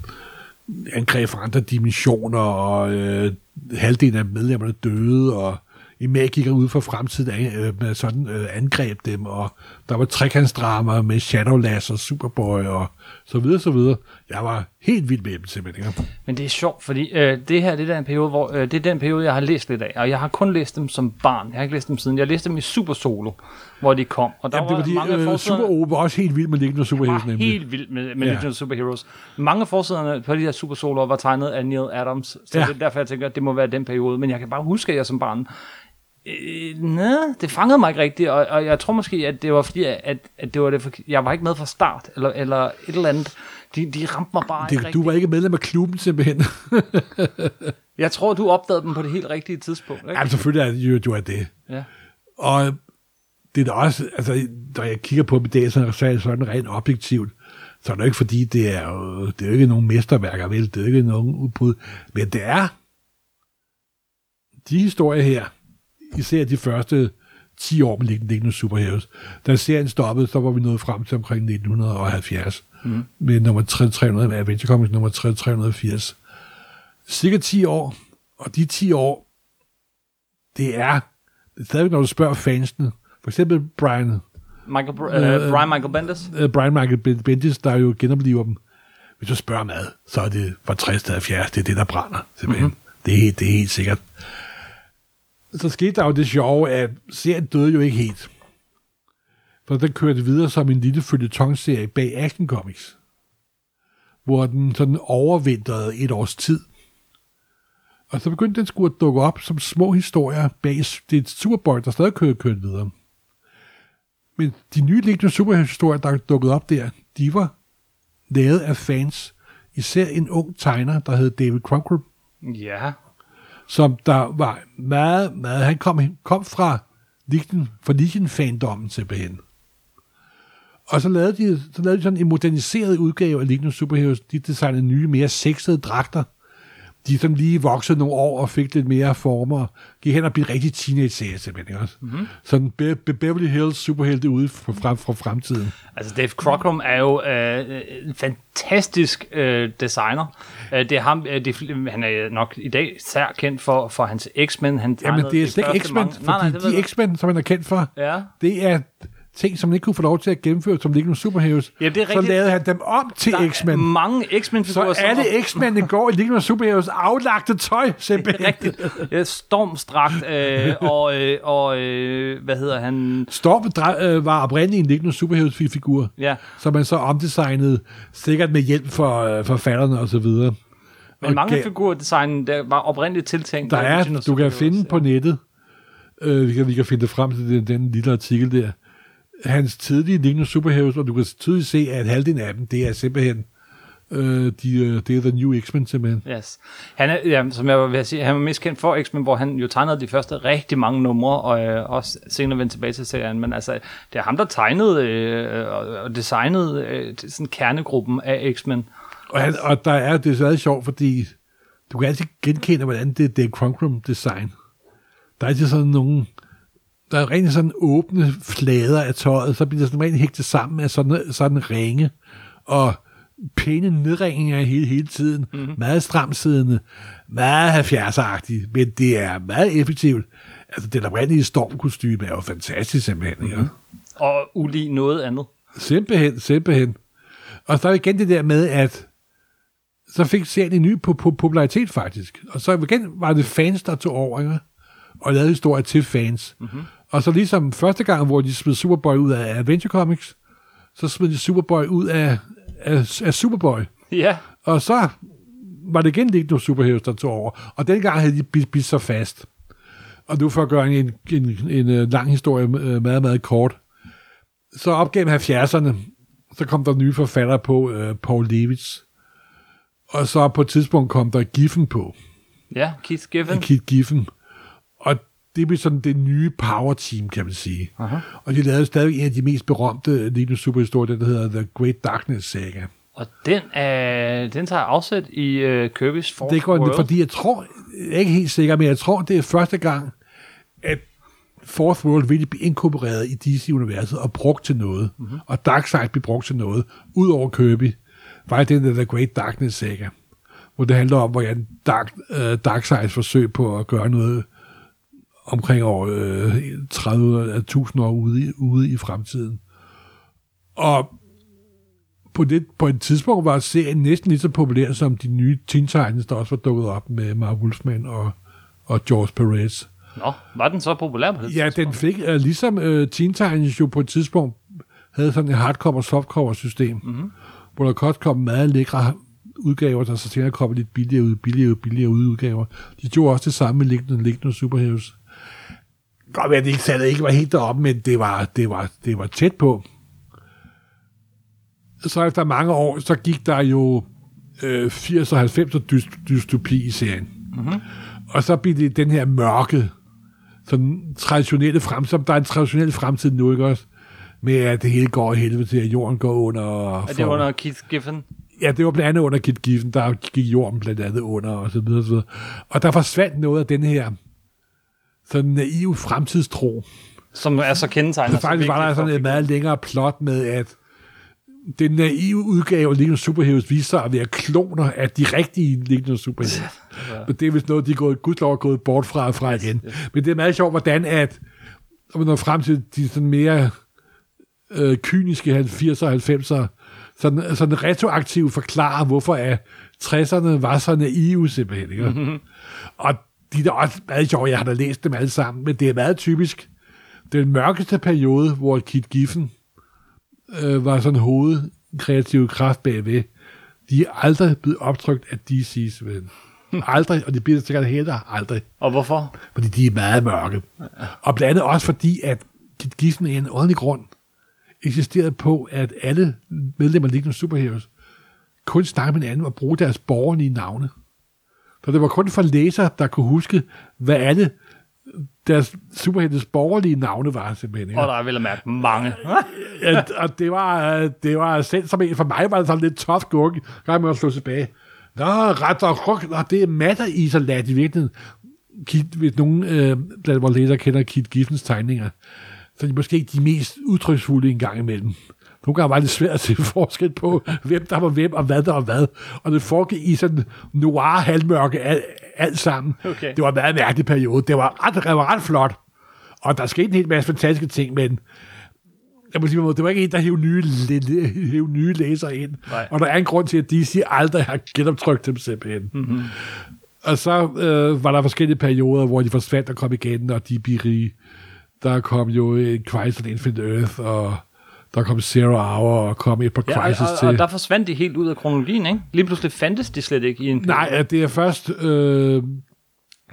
angreb fra andre dimensioner, og øh, halvdelen af medlemmerne døde, og i magikere ude for fremtiden øh, med sådan øh, angreb dem, og der var trekantsdrama med Shadowlass og Superboy, og så videre, så videre. Jeg var helt vild med dem simpelthen. ikke? Men det er sjovt, fordi øh, det her det er, den periode, hvor, øh, det er den periode, jeg har læst lidt af. Og jeg har kun læst dem som barn. Jeg har ikke læst dem siden. Jeg læste dem i Super Solo, hvor de kom. Og der Jamen, det var de, mange øh, forsiderne- Super O var også helt vild med liggende var superhelte, nemlig. helt vildt med, med Ja. Legend Superheroes. Mange af forsiderne på de her Super Soloer var tegnet af Neil Adams, så ja. det er derfor, jeg tænker, at det må være den periode. Men jeg kan bare huske, at jeg som barn Øh, nej, det fangede mig ikke rigtigt, og, og jeg tror måske, at det var fordi, at, at det var det, for, jeg var ikke med fra start, eller, eller et eller andet. De, de ramte mig bare ikke Det, du rigtigt. var ikke medlem af klubben simpelthen. <laughs> Jeg tror, du opdagede dem på det helt rigtige tidspunkt. Ikke? Jamen, selvfølgelig er det jo, du er det. Ja. Og det er da også, altså, når jeg kigger på dem i dag, så er det sådan rent objektivt, så er det jo ikke fordi, det er jo, det er jo ikke nogen mesterværker, vel? Det er jo ikke nogen udbrud. Men det er de historier her, især de første 10 år med Lignende Lignende Superheroes. Da serien stoppede, så var vi nået frem til omkring 1970. Mm. Med nummer 300, med Adventure Comics nummer 380. Cirka 10 år, og de 10 år, det er, det er stadigvæk, når du spørger fansene, for eksempel Brian, Michael, Øh, øh, Brian Michael Bendis. uh, Brian Michael Ben- Bendis, der jo genopliver dem. Hvis du spørger mad, så er det fra 60 til 70, det er det, der brænder, simpelthen. Mm-hmm. Det, er, det er helt sikkert. Så skete der jo det sjove, at serien døde jo ikke helt. For den kørte videre som en lille følgetongserie bag Action Comics, hvor den sådan overvintrede et års tid. Og så begyndte den skulle at dukke op som små historier bag det Superboy, der stadig kørte, kørte videre. Men de nye Legion superhelte-historier, der dukkede op der, de var lavet af fans. Især en ung tegner, der hed David Crumcrow, Ja som der var meget, meget... Han kom, kom fra Lichten, fra Lichten-fandommen simpelthen. Og så lavede, de, så lavede de sådan en moderniseret udgave af Legion Superheroes. De designede nye, mere sexede dragter. De som lige voksede nogle år og fik lidt mere former. Gik hen og blev rigtig teenage-serie simpelthen. Også. Mm-hmm. Sådan Be- Be- Beverly Hills superhelte ude fra, fra, fra fremtiden. Altså Dave Cockrum er jo øh, en fantastisk øh, designer. Øh, det er ham, øh, det, han er nok i dag sær kendt for, for hans X-Men. Han Jamen, det er slet ikke X-Men, mange- fordi Nej, nej, de. X-Men, som man er kendt for, Ja. det er ting, som man ikke kunne få lov til at gennemføre som liggende superheroes. Ja, det er så lavede han dem om til Der er X-Men. mange Så X-Men-figurer. som- alle X-Mændene går i liggende superheroes aflagte tøj, <laughs> simpelthen. Rigtigt. Ja, Stormstrakt øh, og, øh, og øh, hvad hedder han? Storm øh, var oprindeligt en liggende superheroes-figur, Ja, som man så omdesignede, sikkert med hjælp for øh, forfatterne og så videre. men Og mange gav- figurdesign der var oprindeligt tiltænkt. Der af er, du kan Superheroes, finde på nettet, øh, vi, kan, vi kan finde det frem til den, den lille artikel der, hans tidlige lignende superheroes, og du kan tydeligt se, at halvdelen af dem, det er simpelthen, øh, de, øh, det er The New X-Men simpelthen. Yes. Han er, ja, som jeg vil sige, han var mest kendt for X-Men, hvor han jo tegnede de første rigtig mange numre, og øh, også senere vendte tilbage til serien. Men altså, det er ham, der tegnede øh, og, designede øh, sådan kernegruppen af X-Men. Og, han, og der er, det er så sjovt, fordi du kan altid genkende, hvordan det er Dave Conkrum design. Der er altid sådan nogle, der er rigtig sådan åbne flader af tøjet, så bliver det sådan rigtig hægtet sammen af sådan, sådan ringe, og pæne nedringinger hele, hele tiden, mm-hmm. meget stramsiddende, meget 70'er-agtigt, men det er meget effektivt. Altså, den oprindelige stormkostyme er jo fantastisk simpelthen, mm-hmm. Og ulig noget andet. Simpelthen, simpelthen. Og så er igen det der med, at så fik serien en ny po- popularitet faktisk. Og så igen var det fans, der tog over, ikke? Og lavede historier til fans. Mm-hmm. Og så ligesom første gang, hvor de smed Superboy ud af Adventure Comics, så smed de Superboy ud af, af, af Superboy. Ja, Og så var det igen Legion of Superheroes, der tog over. Og dengang havde de bidt, bidt sig fast. Og nu for at gøre en, en, en, en øh, lang historie øh, meget, meget kort. Så op gennem 70'erne, så kom der nye forfattere på, øh, Paul Levitz. Og så på et tidspunkt kom der Giffen på. ja, Keith Giffen. Kit Giffen. Det blev sådan det nye power team, kan man sige. Aha. Og de lavede stadig en af de mest berømte Legion Superhistorier, der hedder The Great Darkness Saga. Og den, er, den tager afsæt i uh, Kirby's Fourth Det går World. fordi jeg tror, jeg er ikke helt sikker, men jeg tror, det er første gang, at Fourth World virkelig blev inkorporeret i DC-universet og brugt til noget. Mhm. Mm-hmm. Og Darkseid blev brugt til noget, udover Kirby, var den der The Great Darkness Saga, hvor det handler om, hvordan Dark, uh, Darkseids forsøg på at gøre noget omkring år øh, 30 1000 år ude i, ude i fremtiden. Og på, det, på et tidspunkt var serien næsten lige så populær som de nye Teen Titans, der også var dukket op med Mark Wolfman og, og George Perez. Nå, var den så populær på det Ja, den fik, uh, ligesom uh, Teen Titans jo på et tidspunkt havde sådan et hardcover og softcover system, mm-hmm. hvor der godt kom meget lækre udgaver, der så senere kom lidt billigere ud, billigere ud, billigere ud udgaver. De gjorde også det samme med Legion of Superheroes. Godt være, at det ikke, salget ikke var helt deroppe, men det var, det var, det var tæt på. Så efter mange år, så gik der jo øh, 80 og 90 dyst, dystopi i serien. Mm-hmm. Og så blev det den her mørke, sådan traditionelle fremtid, der er en traditionel fremtid nu, ikke også? Med at det hele går i helvede til, at jorden går under. Er det under Keith Giffen? Ja, det var blandt andet under Kit Giffen, der gik jorden blandt andet under, og så videre, og så videre. Og der forsvandt noget af den her sådan naive fremtidstro. Som er så kendetegnet. Så faktisk var der sådan et meget længere plot med, at den naive udgave af Legion Superheroes viste sig at være kloner af de rigtige Legion Superheroes. ja. Men det er vist noget, de er gået, gudslov er gået bort fra, fra igen. Men det er meget sjovt, hvordan at, når frem til de sådan mere øh, kyniske 80'er og 90'er, sådan, sådan retroaktivt forklarer, hvorfor at 60'erne var så naive simpelthen. Ikke? Mm-hmm. Og de er da også meget sjove, jeg har da læst dem alle sammen, men det er meget typisk den mørkeste periode, hvor Kit Giffen øh, var sådan hovedkreative kraft bagved, de er aldrig blevet optrykt af DC's ven. Aldrig, og det bliver sikkert heller aldrig, Og hvorfor? fordi de er meget mørke. Og blandt andet også fordi, at Kit Giffen er en ordentlig grund eksisterede på, at alle medlemmer af Legion Superheroes kun snakke med hinanden og bruge deres borgerlige navne. Så det var kun for læsere, der kunne huske, hvad alle deres superheltes borgerlige navne var simpelthen. Ikke? Og der er vel at mærke mange. Ja, og det var, det var selv som en, for mig var det sådan lidt tough gurke, kan man slå tilbage. Nå, ret og ruk, nå, det er matter i så lad i virkeligheden. Kit, hvis nogen øh, blandt vores læsere kender Kit Giffens tegninger, så er de måske ikke de mest udtryksfulde en gang imellem. Nogle gange var det svært at se <laughs> forskel på, hvem der var hvem, og hvad der var hvad. Og det foregik i sådan noir halvmørke alt, alt sammen. Okay. Det var en meget mærkelig periode. Det var ret, det var ret flot. Og der skete en hel masse fantastiske ting, men jeg må sige, det var ikke en, der hævde nye, hævde nye læsere ind. Nej. Og der er en grund til, at DC aldrig har genoptrykt dem simpelthen. Mm-hmm. Og så øh, var der forskellige perioder, hvor de forsvandt og kom igen, og de blev rige. Der kom jo en Crisis on Infinite Earth, og der kom Zero Hour, og kom et par Ja, Crisis og, til. og, og der forsvandt de helt ud af kronologien, ikke? Lige pludselig fandtes de slet ikke i en... Nej, det er først... Øh,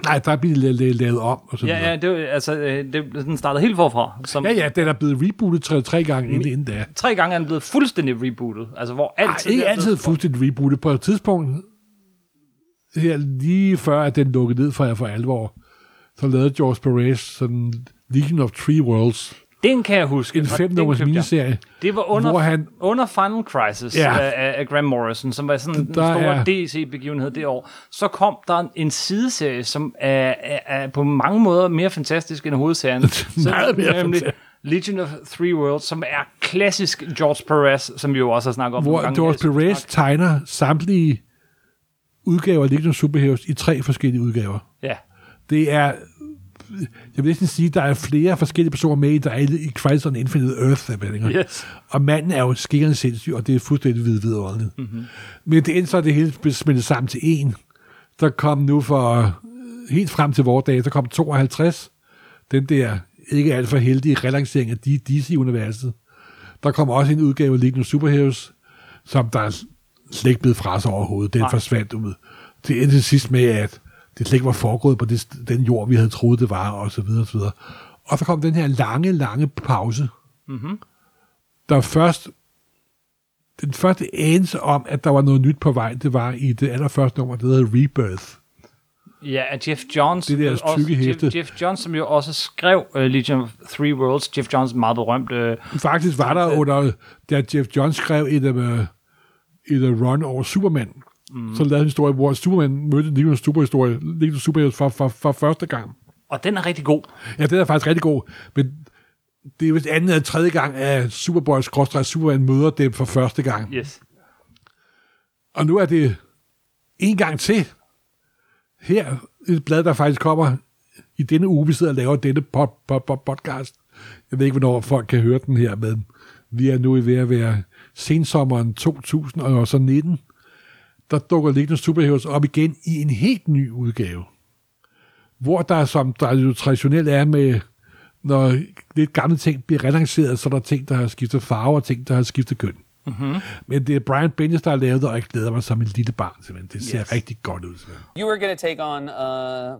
nej, der bliver det la- la- lavet om. Og så Ja, videre. ja, det, var- altså, øh, det, den startede helt forfra. Som, ja, ja, den er blevet rebootet tre, tre gange inden, inden da. Tre gange er den blevet fuldstændig rebootet. Altså, hvor alt Ej, ikke altid fuldstændig rebootet. På et tidspunkt, her lige før at den lukkede ned for, for alvor, så lavede George Perez sådan Legion of Three Worlds, Den kan jeg huske. en og fem den nummers købte jeg. miniserie, Det var under, hvor han- under Final Crisis Ja. ja. af, af Graham Morrison, som var sådan en Der stor er- DC-begivenhed det år. Så kom der en sideserie, som er, er, er på mange måder mere fantastisk end hovedserien. <laughs> Meget mere nemlig fantastisk. Legion of Three Worlds, som er klassisk George Perez, som vi jo også har snakket om. hvor gange. George synes, Perez tegner samtlige udgaver af Legion of Superheroes i tre forskellige udgaver. Ja. Det er, jeg vil næsten sige, der er flere forskellige personer med, i, der er i Crisis on Infinite Earth. ikke? Yes. Og manden er jo skingerne sindssyg, og det er fuldstændig vid vidunderligt. Mm-hmm. Men det endte så, at det hele blev smeltet sammen til en. Der kom nu for øh, helt frem til vores dag, der kom 52. Den der ikke alt for heldige relancering af DC-universet. Der kommer også en udgave af of Superheroes, som der er slet ikke blevet fra sig overhovedet. Den Nej. forsvandt ud. Det endte sidst med, at det slet ikke var foregået på det, den jord, vi havde troet, det var, og så videre, og så videre. Og så kom den her lange, lange pause, mm-hmm. der først den første anelse om, at der var noget nyt på vej, det var i det allerførste nummer, der hedder Rebirth. Ja, af Jeff Johns. Det der også- hæfte. Jeff, Jeff Johns, som jo også skrev uh, Legion of Three Worlds. Jeff Johns meget berømt. Uh, Faktisk var der under, da Jeff Johns skrev et, uh, et run over Superman, mm. så lavede han en historie, hvor Superman mødte Legion Superhistorie, Legion Superheroes for, for, for første gang. og den er rigtig god. Ja, det er faktisk rigtig god, men det er vist anden eller tredje gang, at Superboy Superman møder dem for første gang. Yes. Og nu er det en gang til. Her et blad, der faktisk kommer i denne uge, vi sidder og laver denne pod, pod, pod, podcast. Jeg ved ikke, hvornår folk kan høre den her, men vi er nu ved at være sensommeren 2019. Der dukker Legion of Superheroes op igen i en helt ny udgave. Hvor der, som der jo traditionelt er med, når lidt gamle ting bliver relanceret, så er der ting, der har skiftet farve, og ting, der har skiftet køn. Men det er Brian Bendis, der har lavet det, og jeg glæder mig som en lille barn. Simpelthen. Det ser Yes. yes. rigtig godt ud. Simpelthen. You were going to take on uh,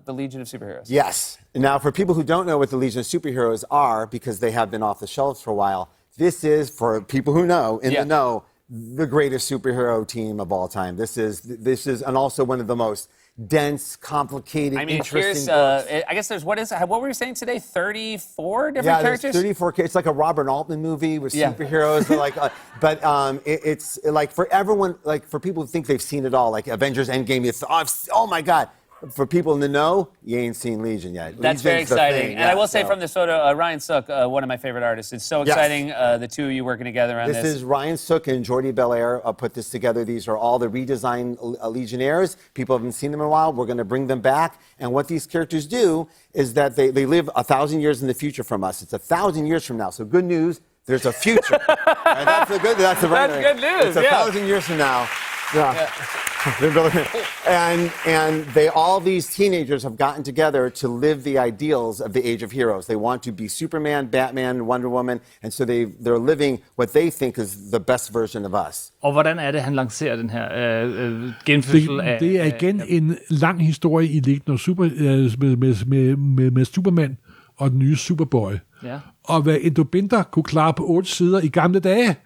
the Legion of Superheroes. Yes. Now, for people who don't know what the Legion of Superheroes are, because they have been off the shelves for a while, this is for people who know in Yeah. the know the greatest superhero team of all time. This is this is and also one of the most dense, complicated, I mean, interesting here's, uh. I guess there's, what is, what were you saying today? 34 different Yeah, characters? 34. ca- It's like a Robert Altman movie with Yeah. superheroes. Like, uh, <laughs> but um, it, it's like for everyone, like for people who think they've seen it all, like Avengers Endgame. It's oh, I've oh my god. For people in the know, you ain't seen Legion yet. That's very Legion's the exciting. thing, and I yeah, will say so. from this photo, uh, Ryan Sook, uh, one of my favorite artists. It's so Yes. exciting, uh, the two of you working together on This this. is Ryan Sook and Jordi Belair uh, put this together. These are all the redesigned uh, Legionnaires. People haven't seen them in a while. We're going to bring them back. And what these characters do is that they, they live a thousand years in the future from us. It's a thousand years from now. So good news, there's a future. <laughs> Right, That's the good. That's the right. That's good news, It's a yeah. thousand years from now. Yeah. They're really- and and they all these teenagers have gotten together to live the ideals of the age of heroes. They want to be Superman, Batman, Wonder Woman, and so they they're living what they think is the best version of us. Og hvordan er det, han lancerer den her øh, øh, genfødsel af... Det, det er igen af, en lang historie i of Super, øh, med, med, med, med, med Superman og den nye Superboy. Ja. Og hvad Endo Binder kunne klare på otte sider i gamle dage,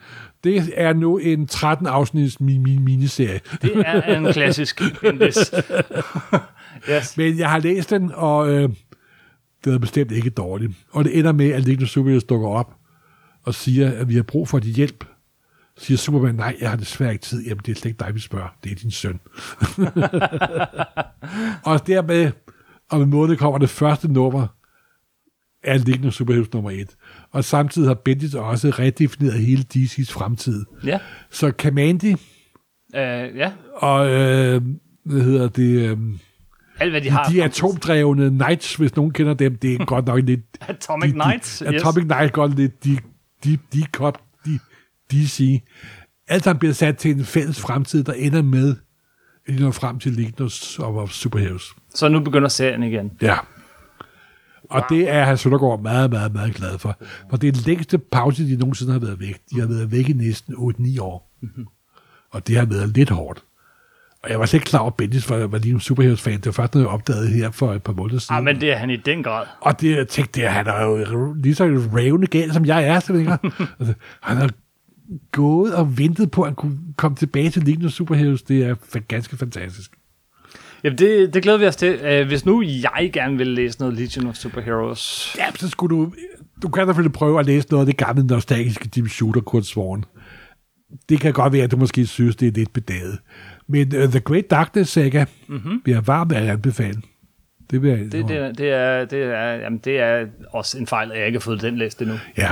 det er nu en 13 afsnits mi- mi- miniserie. Det er en klassisk Bendis. <laughs> yes. Men jeg har læst den, og øh, det er bestemt ikke dårligt. Og det ender med, at of Superheroes dukker op og siger, at vi har brug for dit hjælp. Siger Superman, nej, jeg har desværre ikke tid. Jamen, det er slet ikke dig, vi spørger. Det er din søn. <laughs> og dermed, om en måned kommer det første nummer Legion of Superheroes nummer 1. Og samtidig har Bendis også redefineret hele DC's fremtid. Ja. Så Kamandi Øh, ja. og, øh, hvad hedder det, øh, Alt, hvad de har. de atomdrevne Knights, hvis nogen kender dem, det er godt nok lidt... <laughs> Atomic de, Knights, De, yes. Atomic Knights godt lidt de, de, de, de, de, DC. Alt sammen bliver sat til en fælles fremtid, der ender med, at de når frem til Legion of Superheroes. Så nu begynder serien igen. Ja. Og det er Hans Søndergaard meget, meget, meget glad for. For det er den længste pause, de nogensinde har været væk. De har været væk i næsten 8-9 år. Mhm. Og det har været lidt hårdt. Og jeg var slet ikke klar over, at Bendis var, var lige en Superheroes-fan. Det var først, når jeg opdagede her for et par måneder siden. Ah, men det er han i den grad. Og det, jeg tænkte, det, han er jo lige så rævende gal, som jeg er. simpelthen. <laughs> Altså, han har gået og ventet på, at han kunne komme tilbage til of Superheroes. Det er ganske fantastisk. Jamen, det, det glæder vi os til. Uh, hvis nu jeg gerne vil læse noget Legion of Superheroes. Ja, så skulle du... Du kan selvfølgelig prøve at læse noget af det gamle nostalgiske Jim Shooter, Kurt Swan. Det kan godt være, at du måske synes, det er lidt bedaget. Men uh, The Great Darkness Saga mm-hmm. vil jeg varmt at anbefale. Det vil jeg... Det, det, er, det, er, det, er, jamen, det er også en fejl, at jeg ikke har fået den læst endnu. Ja.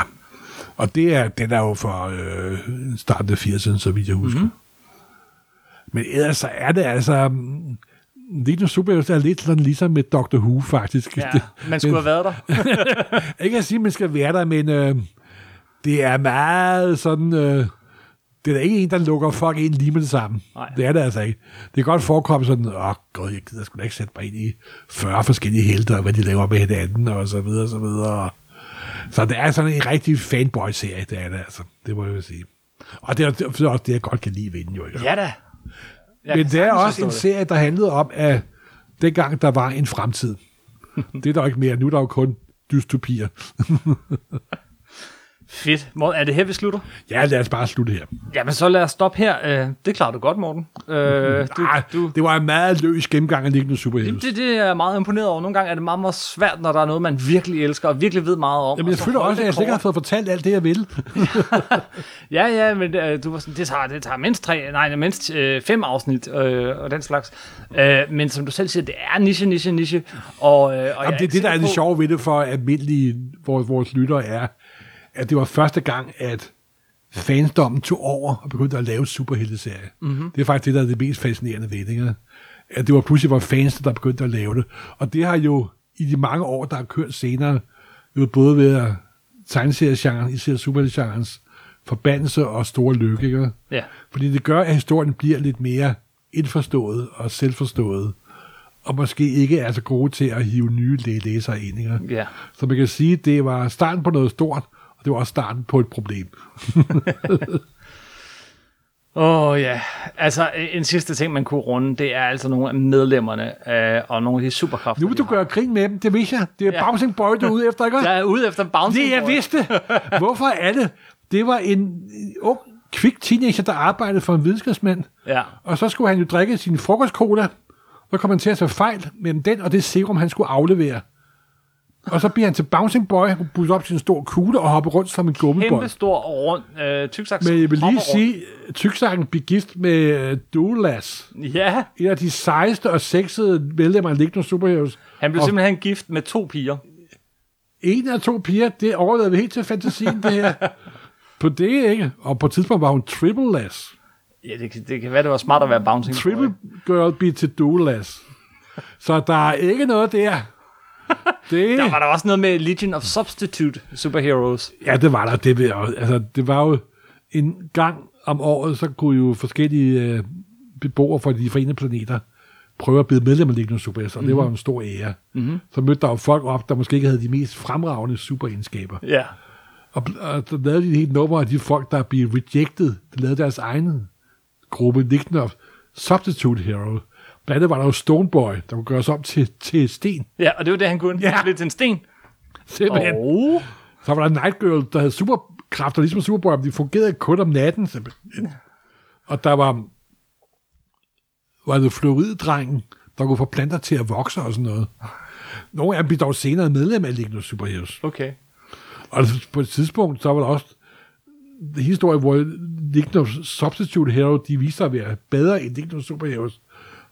Og det er, den er jo fra øh, starten af 80'erne, så vidt jeg husker. Mhm. Mm-hmm. Men ellers så er det altså... mm, Legion of Superheroes er lidt sådan ligesom med Doctor Who, faktisk. Ja, man skulle have været der. <laughs> ikke at sige, at man skal være der, men øh, det er meget sådan... Øh, det er da ikke en, der lukker folk ind lige med det samme. Nej. Det er det altså ikke. Det kan godt forekomme sådan, åh oh, god, jeg gider sgu da ikke sætte mig ind i 40 forskellige helter, og hvad de laver med hinanden, og så videre, og så videre. Så det er sådan en rigtig fanboy-serie, det er det altså. Det må jeg jo sige. Og det er, det er også det, jeg godt kan lide ved den jo. Ikke? Ja da. Jeg Men det er også en det. serie, der handlede om, at dengang der var en fremtid. <laughs> det er der ikke mere. Nu er der jo kun dystopier. <laughs> Fedt. Morten, er det her, vi slutter? Ja, lad os bare slutte her. Jamen, så lad os stoppe her. Øh, det klarer du godt, Morten. Øh, <laughs> du, Ej, du, Det var en meget løs gennemgang af liggende superhelte. det, det er jeg meget imponeret over. Nogle gange er det meget, meget svært, når der er noget, man virkelig elsker og virkelig ved meget om. Jamen, jeg føler også, at jeg ikke har fået fortalt alt det, jeg vil. <laughs> Ja, ja, men øh, du var sådan, det tager, det tager mindst, tre, nej, mindst øh, fem afsnit øh, og den slags. Øh, men som du selv siger, det er niche, niche, niche. Og, øh, og Jamen, det, ikke det, der er det sjove ved det for almindelige vores, vores lyttere, er, at det var første gang, at fansdommen tog over og begyndte at lave superhelteserie. Mhm. Mm-hmm. Det er faktisk det, der er det mest fascinerende ved det. Ikke? At det var pludselig var fans, der begyndte at lave det. Og det har jo i de mange år, der har kørt senere, jo både ved tegneseriegenren, især superheltegenrens forbandelse og store lykke. Ikke? Ja. Fordi det gør, at historien bliver lidt mere indforstået og selvforstået, og måske ikke er så gode til at hive nye læ- læsere ind. Ikke? Ja. Så man kan sige, at det var starten på noget stort, det var også starten på et problem. <laughs> Åh oh, ja, altså øh, en sidste ting, man kunne runde, det er altså nogle af medlemmerne øh, og nogle af de superkræfter. Nu vil du gøre grin med dem, det vidste jeg. Det er ja. Bouncing Boy, du er ude efter, ikke? Jeg er ude efter Bouncing Det jeg Boy. vidste. Hvorfor er det? Det var en ung, kvik teenager, der arbejdede for en videnskabsmand. Ja. Og så skulle han jo drikke sin frokostcola. Så kom han til at tage fejl mellem den og det serum, han skulle aflevere. Og så bliver han til Bouncing Boy. Han kunne op til en stor kugle og hoppe rundt som en gummibånd. Kæmpe stor rund øh, tyksaks. Men jeg vil lige sige, tyksakken blev gift med Doulas. rundt. Ja, En af de sejeste og sexede medlemmer af Lignende Superheroes. han blev Og simpelthen gift med to piger. En af to piger, det overlader vi helt til fantasien, det her. <laughs> På det, ikke? Og på et tidspunkt var hun triple las. Ja, det, kan- det kan være, det var smart at være Bouncing Triple Boy. girl be til doulas. Så der er ikke noget der. Det, <laughs> Der var der også noget med Legion of Substitute Superheroes. ja, det var der. Det, ved jeg også. altså, det var jo en gang om året, så kunne jo forskellige øh, beboere fra de forenede planeter prøve at blive medlem af Lignende Superheroes, og det var jo en stor ære. Mm-hmm. Så mødte der jo folk op, der måske ikke havde de mest fremragende superegenskaber. Ja. Og, og så lavede de et helt nummer af de folk, der blev rejected. De lavede deres egen gruppe, Lignende of Substitute Hero. Blandt andet var der jo Stoneboy, der kunne gøres om til, til sten. Ja, og det var det, han kunne. Ja. Han blev til en sten. Simpelthen. Oh. Så var der Night Girl, der havde superkræfter, ligesom Superboy, men de fungerede kun om natten. Simpelthen. Og der var, var det fluoriddrengen, der kunne få planter til at vokse og sådan noget. Nogle af dem blev dog senere medlem af Lignende Superheroes. Okay. Og på et tidspunkt, så var der også historie, hvor Lignende Substitute Hero, de viste sig at være bedre end Lignende Superheroes.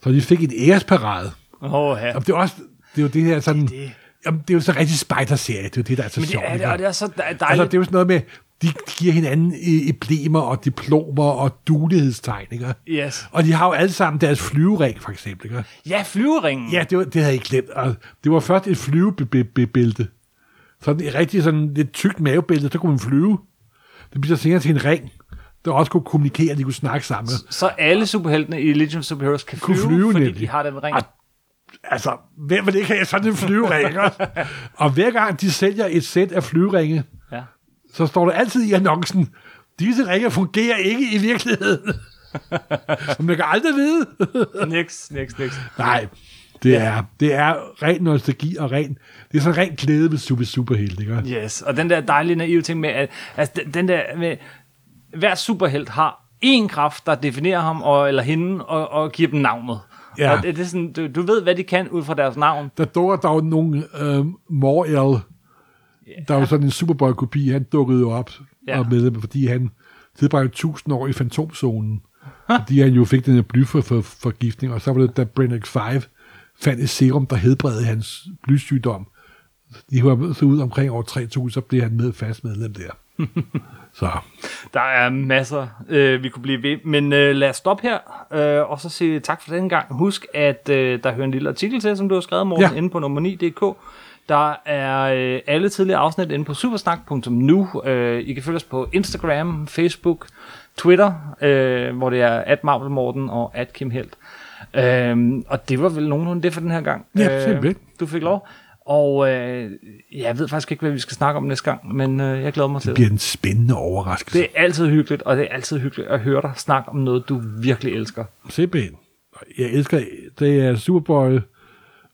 Så de fik en æresparade. Åh, oh, ja. Og det er også, det er jo det her sådan, Det det, er. Jamen, det er jo så rigtig spider-serie, det er jo det, der er så Men det sjovt. er, det, og det er så dej- dejligt. Altså, det er jo sådan noget med, de giver hinanden emblemer og diplomer og dulighedstegn, ikke? Yes. Og de har jo alle sammen deres flyvering, for eksempel, ikke? Ja, flyveringen. Ja, det, var, det havde jeg ikke glemt. Og det var først et flyvebælte. Sådan et rigtig sådan lidt tykt mavebælte, så kunne man flyve. Det bliver så senere til en ring, der også kunne kommunikere, de kunne snakke sammen. Så alle superheltene i Legion of Superheroes kan Kunne flyve, flyve, fordi nemlig. de har den ring. Og altså, hvem vil ikke have sådan en flyvering? <laughs> og hver gang de sælger et sæt af flyveringe, Ja. så står der altid i annoncen, disse ringe fungerer ikke i virkeligheden. <laughs> Men man kan aldrig vide. <laughs> Niks, niks, niks. Nej, det er, det er ren nostalgi og ren, det er sådan ren glæde ved super superhelt, ikke? Yes, og den der dejlige naive ting med, at altså, den der med, hver superhelt har én kraft, der definerer ham og, eller hende, og, og giver dem navnet. Ja. Og det, det er sådan, du, du ved, hvad de kan ud fra deres navn. Der dukker der jo nogle øh, Mor-El, der var sådan en Superboy-kopi, han dukkede jo op Ja. og med, fordi han tilbragte 1000 år i fantomzonen, fordi han jo fik den her blyforgiftning, og så var det, da Brainiac 5 fandt et serum, der hedbredte hans blysygdom. De var så ud omkring år 3000, så blev han med fast medlem der. <laughs> så Der er masser, øh, vi kunne blive ved. Men øh, lad os stoppe her, øh, og så sige tak for den gang. Husk, at øh, der hører en lille artikel til, som du har skrevet, Morten, ja. Inde på nummer 9.dk. Der er øh, alle tidligere afsnit inde på supersnak.nu. Øh, I kan følge os på Instagram, Facebook, Twitter, øh, hvor det er at Morten og at Kim Helt. Øh, og det var vel nogenlunde det for den her gang. Ja, simpelthen. du fik lov. Og øh, jeg ved faktisk ikke, hvad vi skal snakke om næste gang, men øh, jeg glæder mig til Det bliver en spændende overraskelse. Det er altid hyggeligt, og det er altid hyggeligt at høre dig snakke om noget, du virkelig elsker. Simpelthen. Jeg elsker, det er Superboy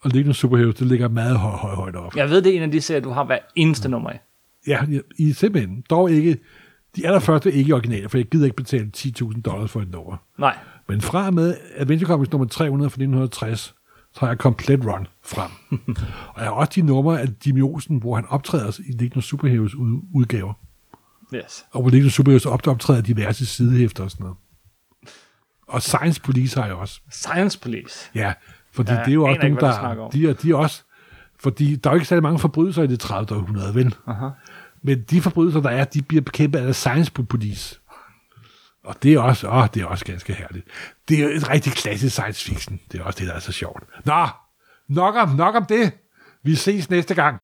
og Legion of Superheroes, det ligger meget højt høj, højt op. Jeg ved, det er en af de serier, du har hver eneste nummer af. Ja, I simpelthen. Dog ikke, de allerførste er ikke originale, for jeg gider ikke betale 10.000 dollars for et nummer. Nej, Men fra og med Adventure Comics nummer 300 fra 1960, så har jeg komplet run frem. <laughs> og jeg har også de numre af Jimmy Olsen, hvor han optræder i Legion of Superheroes ud- udgaver. yes. Og hvor Legion of Superheroes op- optræder diverse sidehæfter og sådan noget. Og Science Police har jeg også. Science Police. Ja, fordi Ja, det er jo også snakker der... De er, de er også... Fordi der er jo ikke særlig mange forbrydelser i det 30. århundrede, vel? Aha. Men de forbrydelser, der er, de bliver bekæmpet af Science Police. Og det er også, åh, det er også ganske herligt. Det er et rigtig klassisk science fiction. Det er også det, der er så sjovt. Nå, nok om, nok om det. Vi ses næste gang.